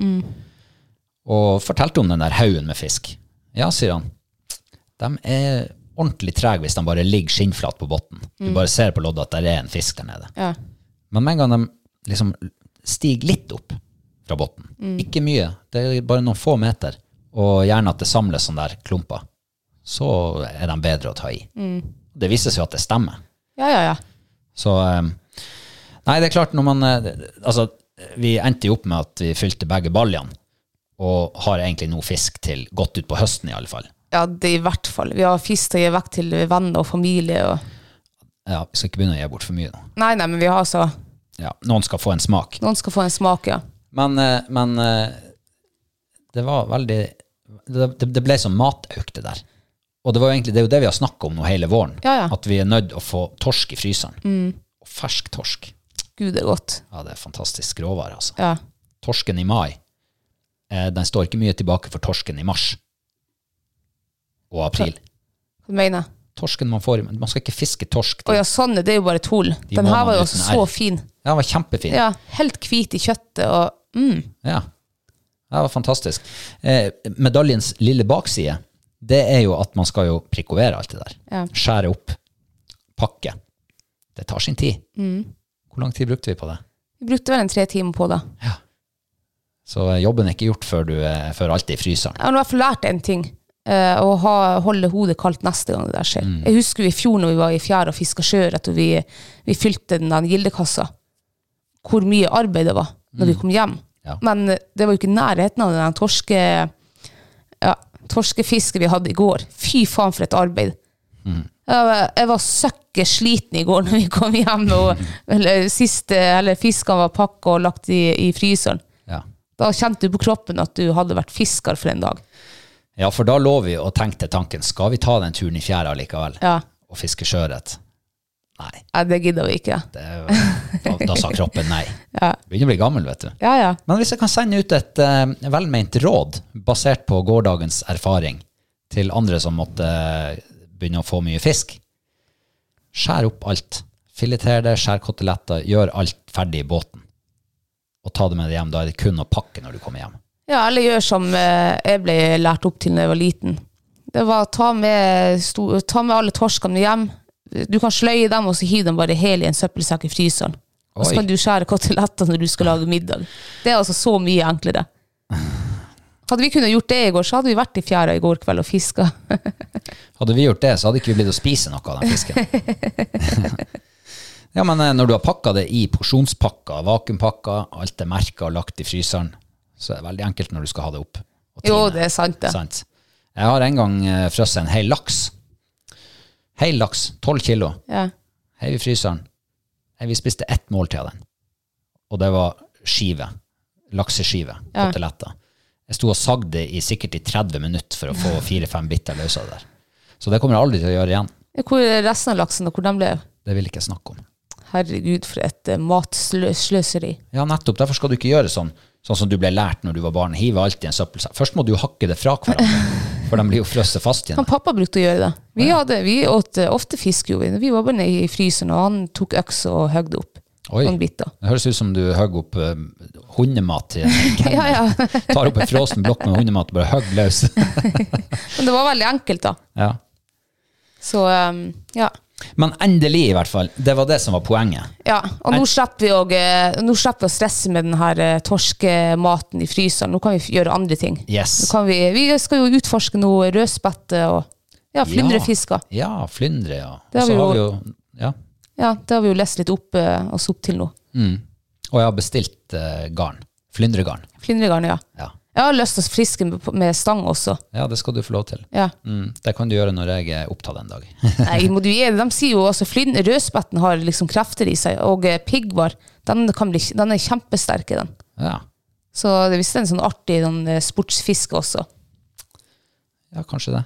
Og fortalte om den der haugen med fisk. Ja, sier han. De er ordentlig trege hvis de bare ligger skinnflat på bunnen. Du bare ser på loddet at det er en fisk der nede. ja. Men med en gang de liksom stiger litt opp fra bunnen, ikke mye, det er bare noen få meter, og gjerne at det samles sånne der klumper, så er de bedre å ta i. Det viser seg jo at det stemmer. Ja, ja, ja. Så eh, Nei, det er klart, når man eh, Altså, vi endte jo opp med at vi fylte begge baljene, og har egentlig nå fisk til godt utpå høsten, i alle fall. Ja, det i hvert fall. Vi har fisk til å gi vekk til venner og familie. Og... Ja, Vi skal ikke begynne å gi bort for mye nå. Nei, nei, men vi har så Ja, Noen skal få en smak. Noen skal få en smak, ja. Men, eh, men eh, det var veldig det ble som matauk, det der. Og det, var jo egentlig, det er jo det vi har snakka om nå hele våren. Ja, ja. At vi er nødt å få torsk i fryseren. Og fersk torsk. Gud, det er godt. Ja, det er fantastisk råvare, altså. Ja. Torsken i mai, eh, den står ikke mye tilbake for torsken i mars og april. Hva mener Torsken man får, man skal ikke fiske torsk. Å ja, sånn, det er jo bare tull. Den her var jo også så fin. Ja, den var kjempefin. Ja, Helt hvit i kjøttet og mm. Ja. Det var fantastisk. Eh, medaljens lille bakside, det er jo at man skal jo prikovere alt det der. Ja. Skjære opp, pakke. Det tar sin tid. Hvor lang tid brukte vi på det? Vi brukte vel en tre timer på det. Så eh, jobben er ikke gjort før, du, eh, før alt er i fryseren. Jeg har i hvert fall lært en ting. eh, å ha, holde hodet kaldt neste gang det der skjer. Mm. Jeg husker vi i fjor når vi var i fjæra og fiska sjøørret, og vi, vi fylte den der gildekassa, hvor mye arbeid det var når vi kom hjem. Mm. Ja. Men det var jo ikke nærheten av den torske, ja, torskefisket vi hadde i går. Fy faen for et arbeid. Mm. Jeg var, jeg var søkke sliten i går når vi kom hjem, og eller, siste, eller fiskene var pakka og lagt i, i fryseren. Ja. Da kjente du på kroppen at du hadde vært fisker for en dag. ja, for da lå vi og tenkte tanken, skal vi ta den turen i fjæra likevel? Ja. Og fiske sjøørret? Nei, Ja, det gidder vi ikke. det, da, da sa kroppen nei. Ja. Begynner å bli gammel, vet du. Ja, ja. Men hvis jeg kan sende ut et uh, velment råd, basert på gårsdagens erfaring, til andre som måtte eh, begynne å få mye fisk, skjær opp alt. Fileter det, skjær koteletter, gjør alt ferdig i båten. Og ta det med deg hjem. Da er det kun å pakke når du kommer hjem. Ja, eller gjør som eh, jeg ble lært opp til da jeg var liten. Det var ta med, ta med alle torskene hjem. Du kan sløye dem, og så hive dem bare hele i en søppelsekk i fryseren. Og så kan du skjære koteletter når du skal lage middag. Det er altså så mye enklere. Hadde vi kunnet gjort det i går, så hadde vi vært i fjæra i går kveld og fiska. Hadde vi gjort det, så hadde ikke vi blitt å spise noe av den fisken. ja, men eh, når du har pakka det i porsjonspakker, vakuumpakker, alt er merka og lagt i fryseren, så er det veldig enkelt når du skal ha det opp. Jo, det er sant, det. Sant. Jeg har en gang uh, frosset en hel laks. Hel laks, tolv kilo. Ja. Heiv i fryseren. Vi spiste ett måltid av den. Og det var skive. Lakseskive. Ja. Koteletter. Jeg sto og sagde i sikkert i 30 minutter for å få fire-fem biter løs av det der. Så det kommer jeg aldri til å gjøre igjen. Hvor er resten av laksen, og hvor den ble? Det vil ikke jeg snakke om. Herregud, for et uh, matsløseri. Ja, nettopp. Derfor skal du ikke gjøre sånn, sånn som du ble lært når du var barn. Hive alt i en søppelsekk. Først må du hakke det fra hverandre, for de blir jo frosset fast igjen. Han pappa brukte å gjøre det. Vi, hadde, vi åt eh, ofte fisk, jo. Vi var bare nede i fryseren, og han tok øks og høgde opp. Oi. Det høres ut som du hogger opp uh, hundemat til en. Ja, ja. Tar opp en frossen blokk med hundemat og bare hogger løs. Men det var veldig enkelt, da. ja. Så um, ja. Men endelig, i hvert fall. Det var det som var poenget. ja. Og nå slipper vi, eh, nå slipper vi å stresse med denne eh, torskematen i fryseren. Nå kan vi gjøre andre ting. Yes. Vi, vi skal jo utforske noe rødspette og ja, flyndrefisker. Ja, flyndre, ja. Det har vi, jo, har vi jo- ja. Ja, det har vi jo lest litt opp eh, oss opp til nå. Mm. Og jeg har bestilt uh, garn. Flyndregarn. Flyndregarn, ja. Ja. Jeg har lyst til å friske med, stang også. ja, det skal du få lov til. Ja. Mm. Det kan du gjøre når jeg er opptatt en dag. Nei, må du gi det. De sier jo også flyn- rødspetten har liksom krefter i seg, og eh, piggvar, den, kan bli, den er kjempesterk i den. ja. Så det er visst en sånn artig sånn, eh, sportsfiske også. ja, kanskje det.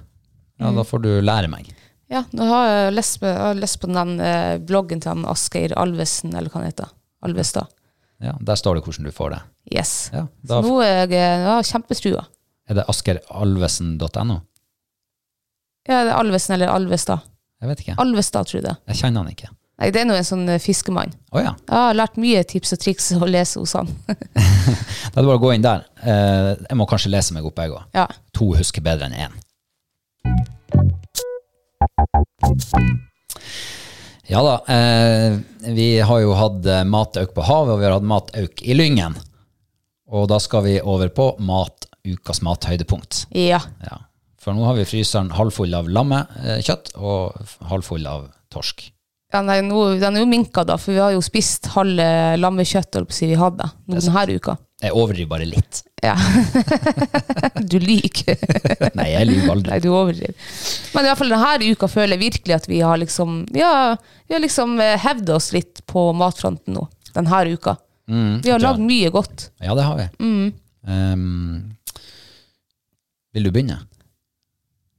Ja, Mm. da får du lære meg. Ja, nå har jeg lest på, jeg har lest på den eh, bloggen til han Asgeir Alvesen, eller hva han heter. Alvestad. Ja, Der står det hvordan du får det. Yes. Ja, Så nå er jeg, jeg har kjempetrua. er det askeralvesen.no. Ja, det er Alvesen eller Alvestad. Jeg vet ikke. Alvestad, tror jeg det. Jeg kjenner han ikke. Nei, det er nå en sånn eh, fiskemann. Oh, ja. Jeg har lært mye tips og triks å lese hos han. Da er det bare å gå inn der. Eh, jeg må kanskje lese meg opp, jeg òg. ja. To husker bedre enn én. Ja da. Eh, vi har jo hatt eh, matauk på havet, og vi har hatt matauk i Lyngen. Og da skal vi over på mat, ukas mathøydepunkt. ja. Ja. For nå har vi fryseren halvfull av lammekjøtt og halvfull av torsk. Ja, nei, nå, den er jo minka, da, for vi har jo spist halve lammekjøttet holdt på å si, vi hadde nå denne uka. Jeg overdriver bare litt. Ja. du lyver. Nei, jeg lyver aldri. Nei, du overdriver. Men i hvert fall denne uka føler jeg virkelig at vi har liksom ja, vi har liksom hevda oss litt på matfronten nå. Denne uka. vi har lagd mye godt. Ja, det har vi. Mm. Um, vil du begynne?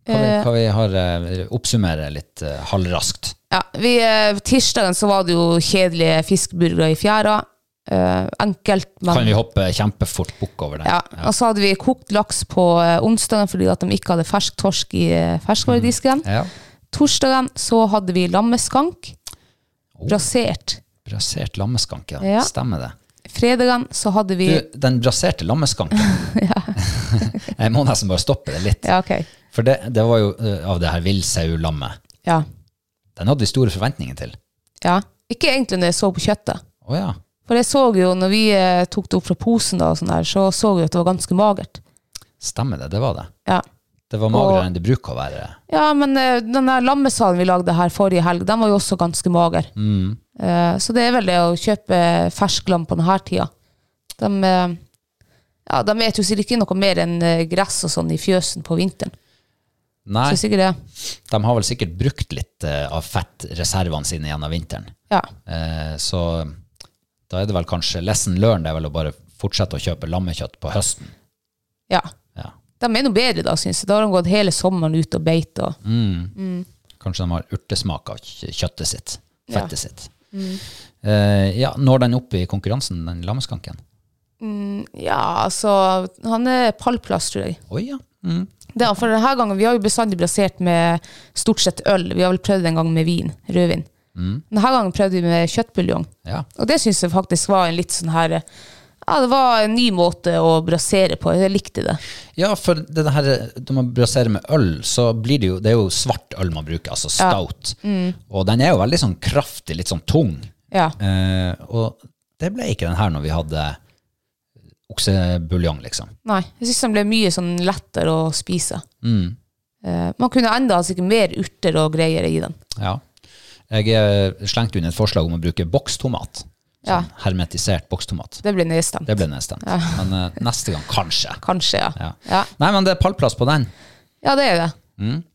Hva vi, hva vi har eh, Oppsummere litt eh, halvraskt. Ja, vi, eh, Tirsdagen så var det jo kjedelige fiskeburgere i fjæra. Eh, enkelt, men Kan vi hoppe kjempefort bukk over det? ja. Og så hadde vi kokt laks på eh, onsdagen fordi at de ikke hadde fersk torsk i ferskvaredisken. ferskvaredisken. Ja. Torsdagen så hadde vi lammeskank. Brasert. Brasert lammeskank, ja. Ja. Stemmer det. Fredagen så hadde vi Du, den braserte lammeskanken Jeg må nesten bare stoppe det litt. Ja, ok. For det, det var jo eh, av det her villsaulammet. Ja. Den hadde vi store forventninger til. ja. Ikke egentlig når jeg så på kjøttet. Å ja. For jeg så jo, når vi eh, tok det opp fra posen, da, og sånn der, så så jeg at det var ganske magert. Stemmer det. Det var det. Ja. Det var magrere enn det bruker å være. Ja, men eh, den der lammesalen vi lagde her forrige helg, den var jo også ganske mager. Eh, så det er vel det å kjøpe fersklam på denne tida. De, eh, ja, de vet jo sikkert ikke noe mer enn eh, gress og sånn i fjøsen på vinteren. Nei, Syns ikke det. de har vel sikkert brukt litt eh, av fettreservene sine gjennom vinteren. Ja. Eh, så da er det vel kanskje lesson learned det er vel å bare fortsette å kjøpe lammekjøtt på høsten. ja. Ja. De er noe bedre da, syns jeg. Da har de gått hele sommeren ut og beit. Og, Kanskje de har urtesmak av kjøttet sitt, Ja. fettet sitt. Eh, ja, når den opp i konkurransen, den lammeskanken? ja, altså Han er pallplass, tror jeg. Oi, ja. Mm. Det er, for denne gangen, Vi har jo bestandig brasert med stort sett øl. Vi har vel prøvd en gang med vin. Rødvin. Denne gangen prøvde vi med kjøttbuljong. ja. Og det syns jeg faktisk var en litt sånn her Ja, det var en ny måte å brasere på. Jeg likte det. Ja, for det her, når man braserer med øl, så blir det jo Det er jo svart øl man bruker, altså stout. Og den er jo veldig sånn kraftig, litt sånn tung. Ja. Eh, og det ble ikke den her når vi hadde oksebuljong, liksom. Nei, jeg syns den ble mye sånn lettere å spise. Eh, man kunne enda sikkert mer urter og greier i den. Ja. Jeg slengte inn et forslag om å bruke bokstomat. Ja. Sånn hermetisert bokstomat. Det ble nedstemt. Det ble nedstemt. Men uh, neste gang kanskje. Kanskje, ja. Ja. Ja. Nei, men det er pallplass på den. ja, det er det.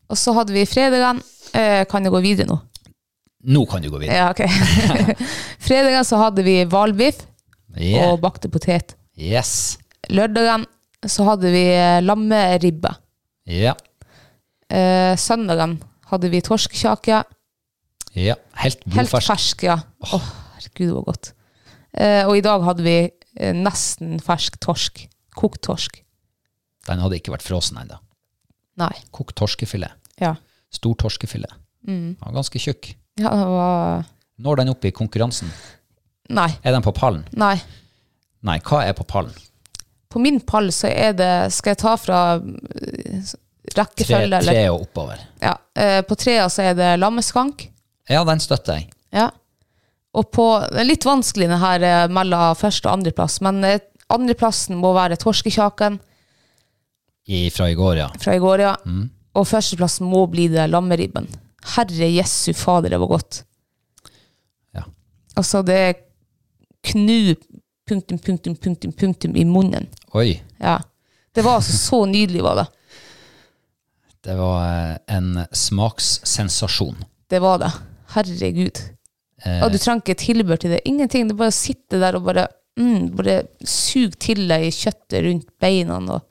Og så hadde vi fredagen. Eh, kan jeg gå videre nå? Nå kan du gå videre. Ja, ok. fredagen så hadde vi hvalbiff Yeah. og bakte potet. Yes. Lørdagen så hadde vi eh, lammeribbe. Ja. Eh, søndagen hadde vi torskkjake. ja. Helt blodfersk. Helt fersk, ja. Åh, herregud, det var godt. Eh, og i dag hadde vi eh, nesten fersk torsk. Kokt torsk. Den hadde ikke vært frossen ennå. Nei. Kokt torskefilet. Ja. Stor torskefilet. Mm. Den var ganske tjukk. ja, det var Når den opp i konkurransen? Nei. Er den på pallen? Nei. Nei, hva er på pallen? På min pall så er det Skal jeg ta fra rekkefølge? Tre, tre og oppover. Ja. Eh, på trea så er det lammeskank. Ja, den støtter jeg. Ja. Og på Det er litt vanskelig det her eh, mellom første og andreplass, men eh, andreplassen må være torskekjaken I, fra i går, ja. fra i går, ja. Og førsteplassen må bli det lammeribben. Herre Jesu fader, det var godt. Ja. Altså, det knu punktum, punktum, punktum, punktum i munnen. Oi. Ja. Det var altså så nydelig, var det. Det var eh, en smakssensasjon. Det var det. Herregud. Eh, Og du trenger ikke tilbør til det. Ingenting. Det er bare å sitte der og bare, mm, bare suge til deg kjøttet rundt beina. Og,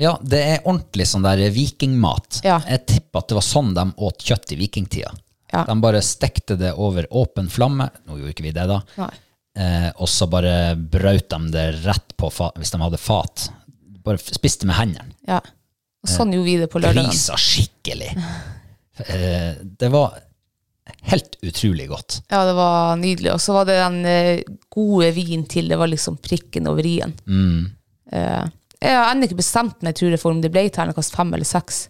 Ja, det er ordentlig sånn der vikingmat. Ja. Jeg tipper at det var sånn de åt kjøtt i vikingtida. Ja. De bare stekte det over åpen flamme. Nå gjorde ikke vi det, da. nei. Eh, og så bare brøt de det rett på fat, hvis de hadde fat. Bare spiste med hendene. Ja. Og sånn gjorde vi det på lørdag. Grisa skikkelig. Eh, det var helt utrolig godt. Ja, det var nydelig. Og så var det den eh, gode vin til. Det var liksom prikken over i-en. Eh, jeg har ennå ikke bestemt meg tror jeg, for om det ble terningkast fem eller seks.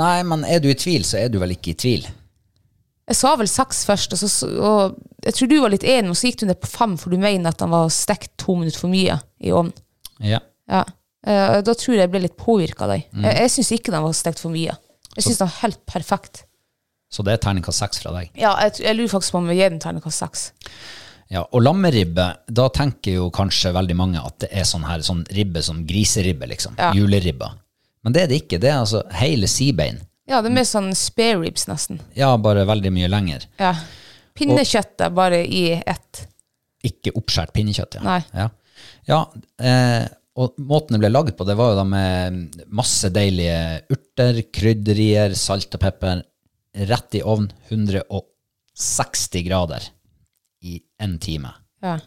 Nei, men er du i tvil, så er du vel ikke i tvil. Jeg sa vel seks først, og, så, og jeg tror du var litt enig, og så gikk du ned på fem, for du mener at den var stekt to minutter for mye i ovnen. Ja. Ja. Uh, da tror jeg jeg ble litt påvirka av deg. Mm. Jeg, jeg syns ikke den var stekt for mye. Jeg syns den var helt perfekt. Så det er terningkast seks fra deg. Ja, jeg, jeg lurer faktisk på om jeg gir den terningkast seks. Ja, og lammeribbe, da tenker jo kanskje veldig mange at det er sånn her, sånn ribbe som griseribbe, liksom. Ja. Juleribba. Men det er det ikke. Det er altså hele sibein. Ja, det er mer sånn spareribs, nesten. Ja, bare veldig mye lenger. Ja. Pinnekjøttet bare i ett. Ikke oppskjært pinnekjøtt, ja. Nei. Ja, ja eh, og måten det ble laget på, det var jo da med masse deilige urter, krydderier, salt og pepper, rett i ovn, 160 grader i en time. Ja.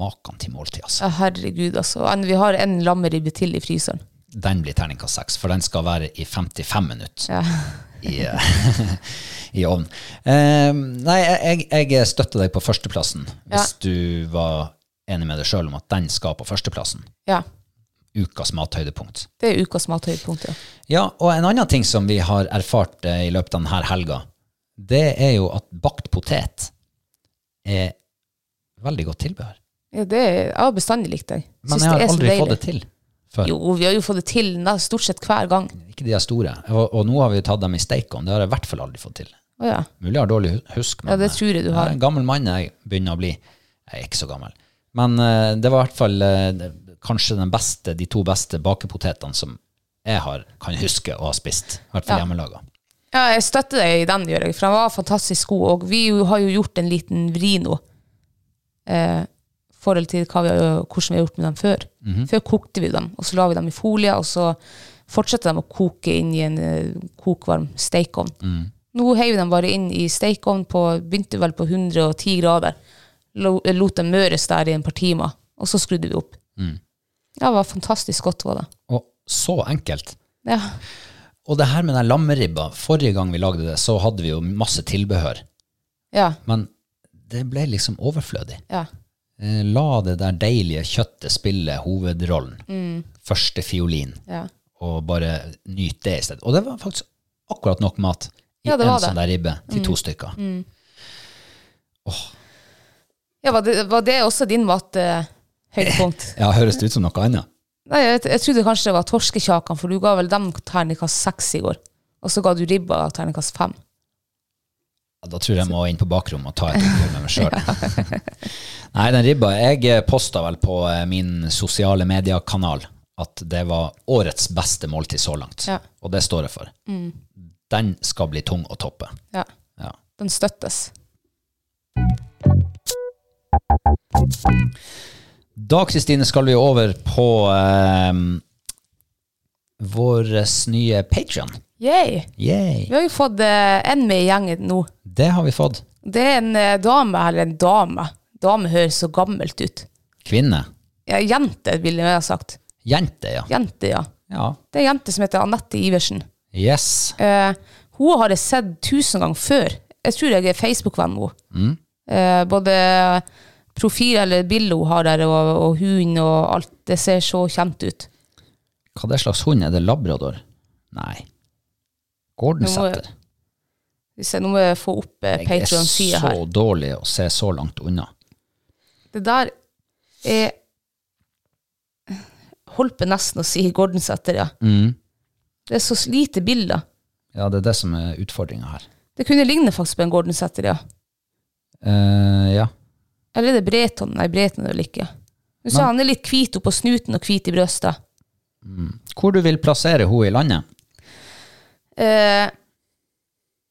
Maken til måltid, altså. ja, herregud, altså. Vi har en lammeribbe til i fryseren. Den blir terningkast seks, for den skal være i 55 minutter. Ja. i, eh, i ovnen. Eh, nei, jeg, jeg støtter deg på førsteplassen, hvis du var enig med deg sjøl om at den skal på førsteplassen. ja. Ukas mathøydepunkt. Det er ukas mathøydepunkt, ja. Ja, og en annen ting som vi har erfart eh, i løpet av denne helga, det er jo at bakt potet er veldig godt tilbehør. ja det er, jeg har bestandig likt det. Men jeg har aldri fått det til før. Jo, vi har jo fått det til stort sett hver gang. Ikke de er store. Og, og nå har vi tatt dem i steikon. Det har jeg i hvert fall aldri fått til. Å ja. Mulig jeg har dårlig husk, men Ja, det eh, tror jeg du har. Jeg er en gammel mann jeg begynner å bli. Jeg er ikke så gammel. Men uh, det var i hvert fall uh, kanskje den beste, de to beste bakepotetene som jeg har, kan huske å ha spist. I hvert fall Ja. hjemmelaga. Ja, jeg støtter deg i den, Jørgen, for den var fantastisk god. Og vi har jo gjort en liten vri nå. Eh, forhold til vi hvordan vi har gjort med dem før. Før kokte vi dem, og så la vi dem i folie, og så fortsatte de å koke inn i en uh, kokvarm stekeovn. Nå heiv vi dem bare inn i stekeovn begynte vel på 110 grader. Lo- Lot dem møres der i en par timer, og så skrudde vi opp. Ja, det var fantastisk godt, var det. Og så enkelt. Ja, Og det her med den lammeribba, forrige gang vi lagde det, så hadde vi jo masse tilbehør. ja, Men det ble liksom overflødig. ja. Eh, La det der deilige kjøttet spille hovedrollen. Første fiolin. ja. Og bare nyte det i stedet. Og det var faktisk akkurat nok mat i Ja, en sånn der ribbe til to stykker. ja var, det, var det også din mathøydepunkt? Ja, høres det ut som noe annet? Nei, jeg, jeg trodde kanskje det var torskekjakene, for du ga vel dem terningkast seks i går. Og så ga du ribba terningkast fem. Ja, Da tror jeg jeg må inn på bakrommet og ta et oppgjør med meg sjøl. Nei, den ribba Jeg posta vel på eh, min sosiale mediekanal at det var årets beste måltid så langt. Ja. Og det står jeg for. Den skal bli tung å toppe. Ja, Ja. den støttes. Da, Kristine, skal vi over på eh, vår nye Patron. Yay! Yay. Vi har jo fått eh, en med i gjengen nå. Det har vi fått. Det er en eh, dame, eller en dame. Dame høres så gammelt ut. Kvinne. Ja, jente, ville jeg ha sagt. Jente, ja. Jente, ja. Ja. Det er en jente som heter Anette Iversen. Yes. Eh, hun har jeg sett tusen ganger før. Jeg tror jeg er Facebook-venn med henne. Eh, både profil eller bilde hun har der, og, og hund og alt. Det ser så kjent ut. Hva det slags hund? Er det labrador? Nei. Gordon Setter. Nå må jeg få opp eh, Jeg er Patreon-sida så dårlig å se så langt unna. Det der er Holdt på nesten å si Gordon Setter, ja. Mm. Det er så lite bilder. Ja, det er det som er utfordringa her. Det kunne ligne faktisk på en Gordon Setter, ja. Eh, ja. Eller er det Breton? Nei, Breton er vel ikke. Du sa han er litt hvit oppå snuten og hvit i brøstet. Hvor du vil plassere henne i landet? Eh,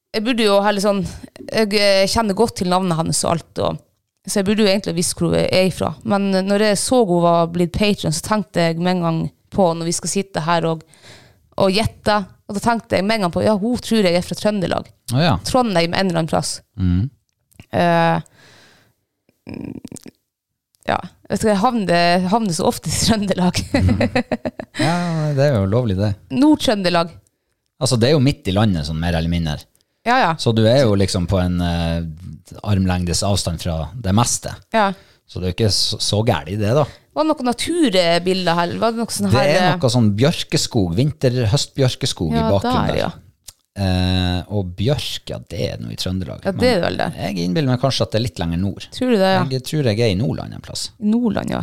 jeg burde jo heller sånn Jeg eh, kjenner godt til navnet hans og alt, og, så jeg burde jo egentlig visst hvor hun er ifra. Men når jeg så hun var blitt patron, så tenkte jeg med en gang på når vi skal sitte her og, og gjette. Og da tenkte jeg med en gang på ja, hun tror jeg er fra Trøndelag. Oh, ja. Trondheim en eller annen plass. Eh, mm, ja. Vet du, jeg havner, havner så ofte i Trøndelag. ja. Det er jo lovlig, det. Nord-Trøndelag. Altså, det er jo midt i landet, sånn mer eller mindre. Ja, ja. Så du er jo liksom på en eh, armlengdes avstand fra det meste. ja. Så det er jo ikke så, så gærent, det, da. Var det noen naturbilder her? Var det noe sånn Det er noe sånn bjørkeskog, vinter-høstbjørkeskog i ja, bakgrunnen der, ja. Eh, og bjørk, ja, det er noe i Trøndelag. Ja, det er vel det. jeg innbiller meg kanskje at det er litt lenger nord. Tror du det, ja? Jeg tror jeg er i Nordland en plass. I Nordland, ja.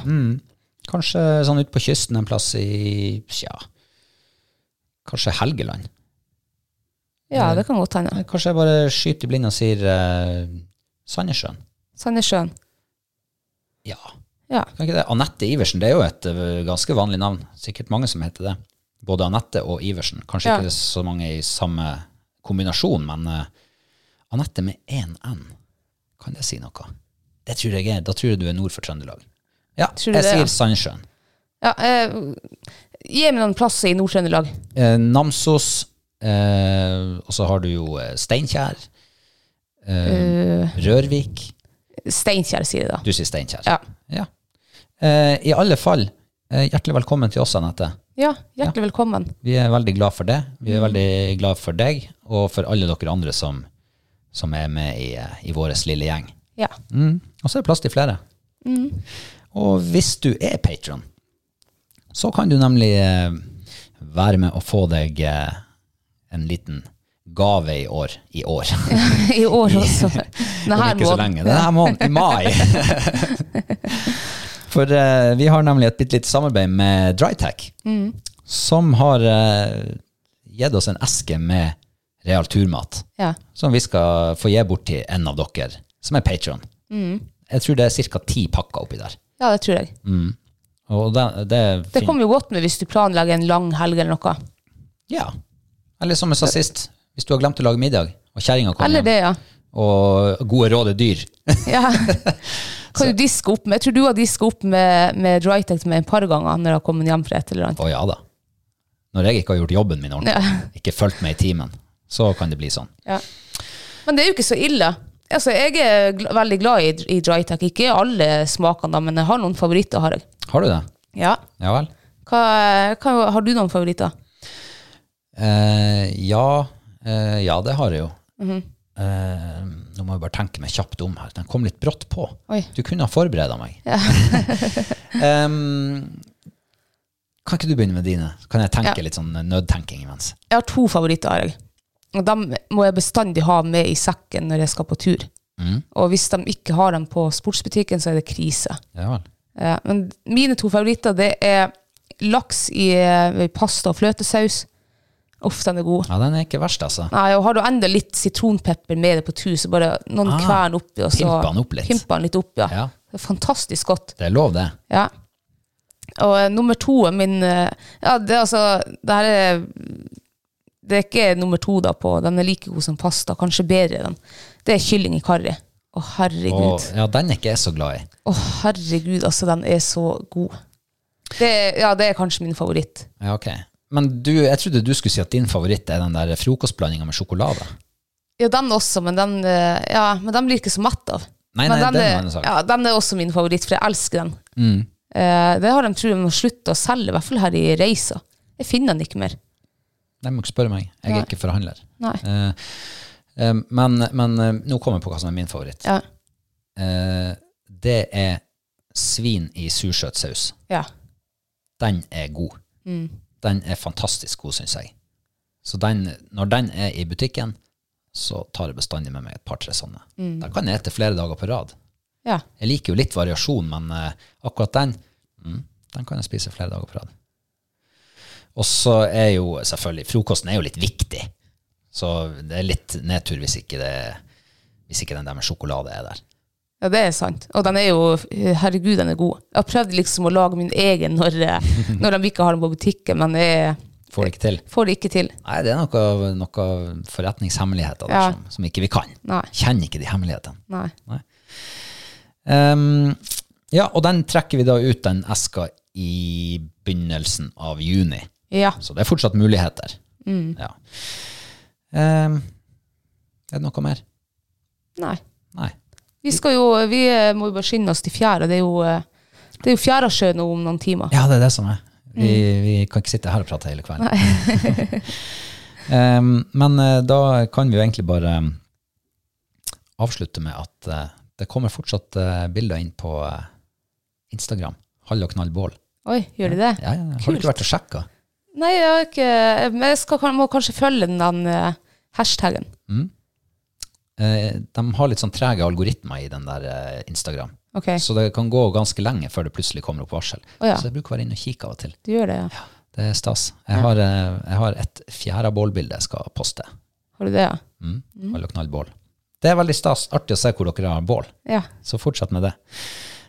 Kanskje sånn ute på kysten en plass i Tja, kanskje Helgeland. Ja, det kan godt hende. Eller Kanskje jeg bare skyter i blinde og sier uh, Sandnessjøen. Sandnessjøen. Ja. Ja. Kan ikke det? Anette Iversen, det er jo et eh, ganske vanlig navn. Sikkert mange som heter det. Både Anette og Iversen. Kanskje Ja. ikke så mange i samme kombinasjon, men uh, Anette med én N, kan det si noe? Det tror jeg er, Da tror jeg du er nord for Trøndelag. Ja, jeg det, sier Sandnessjøen. ja uh, gi meg noen plasser i Nord-Trøndelag. Eh, Namsos, eh, og så har du jo eh, Steinkjer. Eh, Rørvik. Steinkjer, sier jeg da. Du sier Steinkjer. Ja. Ja. Eh, I alle fall, eh, hjertelig velkommen til oss, Anette. Ja, hjertelig velkommen. Vi er veldig glad for det. Vi er veldig glad for deg, og for alle dere andre som, som er med i, eh, i vår lille gjeng. Ja. Mm. Og så er det plass til flere. Og hvis du er patron, så kan du nemlig eh, være med og få deg eh, en liten gave i år. I år. I år også. Denne måneden. ikke så lenge. Denne måneden, i mai. For uh, vi har nemlig et bitte lite samarbeid med Drytech, som har uh, gitt oss en eske med real turmat, Ja. som vi skal få gi bort til en av dere, som er patron. Jeg tror det er ca. ti pakker oppi der. ja, det tror jeg. Og det, det Det kommer jo godt med hvis du planlegger en lang helg eller noe. Ja. Eller som jeg sa sist, hvis du har glemt å lage middag, og kjerringa kommer hjem, det, ja. og gode råd er dyr, ja. Kan du diske opp med Jeg tror du har diska opp med, med Drytect med et par ganger når du har kommet hjem fra et eller annet. Å ja da. Når jeg ikke har gjort jobben min ordentlig, ikke fulgt med i timen, så kan det bli sånn. Ja. Men det er jo ikke så ille. Altså, jeg er gl veldig glad i, i Drytech. Ikke alle smakene, da, men jeg har noen favoritter. har jeg. Har du det? Ja. Ja vel? Hva, hva, har du noen favoritter? Eh, ja, eh, ja, det har jeg jo. Mhm. eh, nå må jeg bare tenke meg kjapt om her. Den kom litt brått på. Oi. Du kunne ha forberedt meg. Em, kan ikke du begynne med dine? Kan jeg tenke Ja. litt sånn nødtenking imens? Jeg har to favoritter. Og dem må jeg bestandig ha med i sekken når jeg skal på tur. Og hvis de ikke har dem på sportsbutikken, så er det krise. Ja. Eh, Men mine to favoritter det er laks i, i pasta og fløtesaus. Uff, den er god. Ja, den er ikke verst, altså. Nei, og Har du enda litt sitronpepper med deg på tur, så bare noen Ah, kvern oppi. Og så pimper den opp litt. Pimper den litt opp, ja. Ja. Det er fantastisk godt. Det er lov, det. Ja. Og uh, nummer to er min uh, Ja, det er altså Det her er Det er ikke nummer to da på Den er like god som pasta, kanskje bedre den. Det er kylling i karri. Å, herregud. Og, ja, den er ikke jeg så glad i. Å, herregud, altså, den er så god. Det, ja, det er kanskje min favoritt. Ja, ok. Men du, jeg trodde du skulle si at din favoritt er den der frokostblandinga med sjokolade. Ja, den også, men den, eh, ja, men den blir ikke så matt av. Nei, men nei, den, den var er, ja, den er også min favoritt, for jeg elsker den. Mm. Eh, det har de tror jeg må slutte å selge, i hvert fall her i Reisa. Jeg finner den ikke mer. Nei, må ikke spørre meg. Jeg er ikke forhandler. Nei. Eh, eh, men men eh, nå kommer jeg på hva som er min favoritt. Ja. Eh, det er svin i sursøtsaus. ja. Den er god. Mm. Den er fantastisk god, syns jeg. Så den, når den er i butikken, så tar jeg bestandig med meg et par-tre sånne. Mm. Den kan jeg ete flere dager på rad. ja. Jeg liker jo litt variasjon, men eh, akkurat den mm, den kan jeg spise flere dager på rad. Og så er jo selvfølgelig Frokosten er jo litt viktig. Så det er litt nedtur hvis ikke, det, hvis ikke den der med sjokolade er der. Ja, det er sant. Og den er jo Herregud, den er god. Jeg har prøvd liksom å lage min egen når, eh, når de ikke har den på butikken, men jeg Får det ikke til. får det ikke til. Nei, det er noe, noe forretningshemmeligheter Ja. som, som ikke vi kan. Nei. Kjenner ikke de hemmelighetene. Nei. Ehm, ja, og den trekker vi da ut den eska i begynnelsen av juni. Ja. Så det er fortsatt muligheter. Mm. Ja. Um, er det noe mer? Nei. Nei. Vi skal jo Vi eh, må jo bare skynde oss til fjæra. Det er jo eh, det er jo Fjærasjø nå om noen timer. Ja, det er det som er. Vi, Mm. vi kan ikke sitte her og prate hele kvelden. um, men eh, da kan vi jo egentlig bare avslutte med at det kommer fortsatt bilder inn på Instagram. Hall og knall bål. Oi, gjør de det? Ja, ja, ja. Har du ikke vært og sjekka? Nei, jeg har ikke jeg skal, må kanskje følge den, den hashtagen. hashtaggen. Eh, de har litt sånn trege algoritmer i den der eh, Instagram. Okay. Så det kan gå ganske lenge før det plutselig kommer opp varsel. Oh, ja. Så jeg bruker å være inne og kikke av og til. du gjør det, ja. Det er stas. Jeg har, eh, jeg har et fjærabålbilde jeg skal poste. Har du det, ja? Mm. mm. knallbål. Det er veldig stas. Artig å se hvor dere har bål. Ja. Så fortsett med det.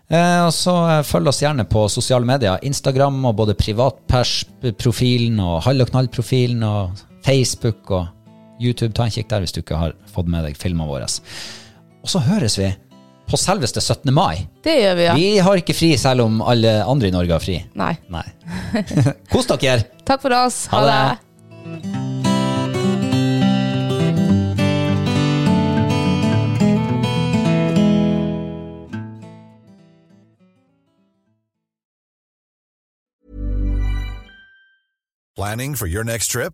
Eh, og så følg oss gjerne på sosiale medier. Instagram og både privatpers-profilen og Hall og knall-profilen og Facebook og YouTube. Ta en kikk der hvis du ikke har fått med deg filmene våre. Og så høres vi på selveste 17. mai. Det gjør vi, ja. Vi har ikke fri selv om alle andre i Norge har fri. Nei. Nei. Kos dere! Takk for oss. Ha Ha det. det. Planning for your next trip?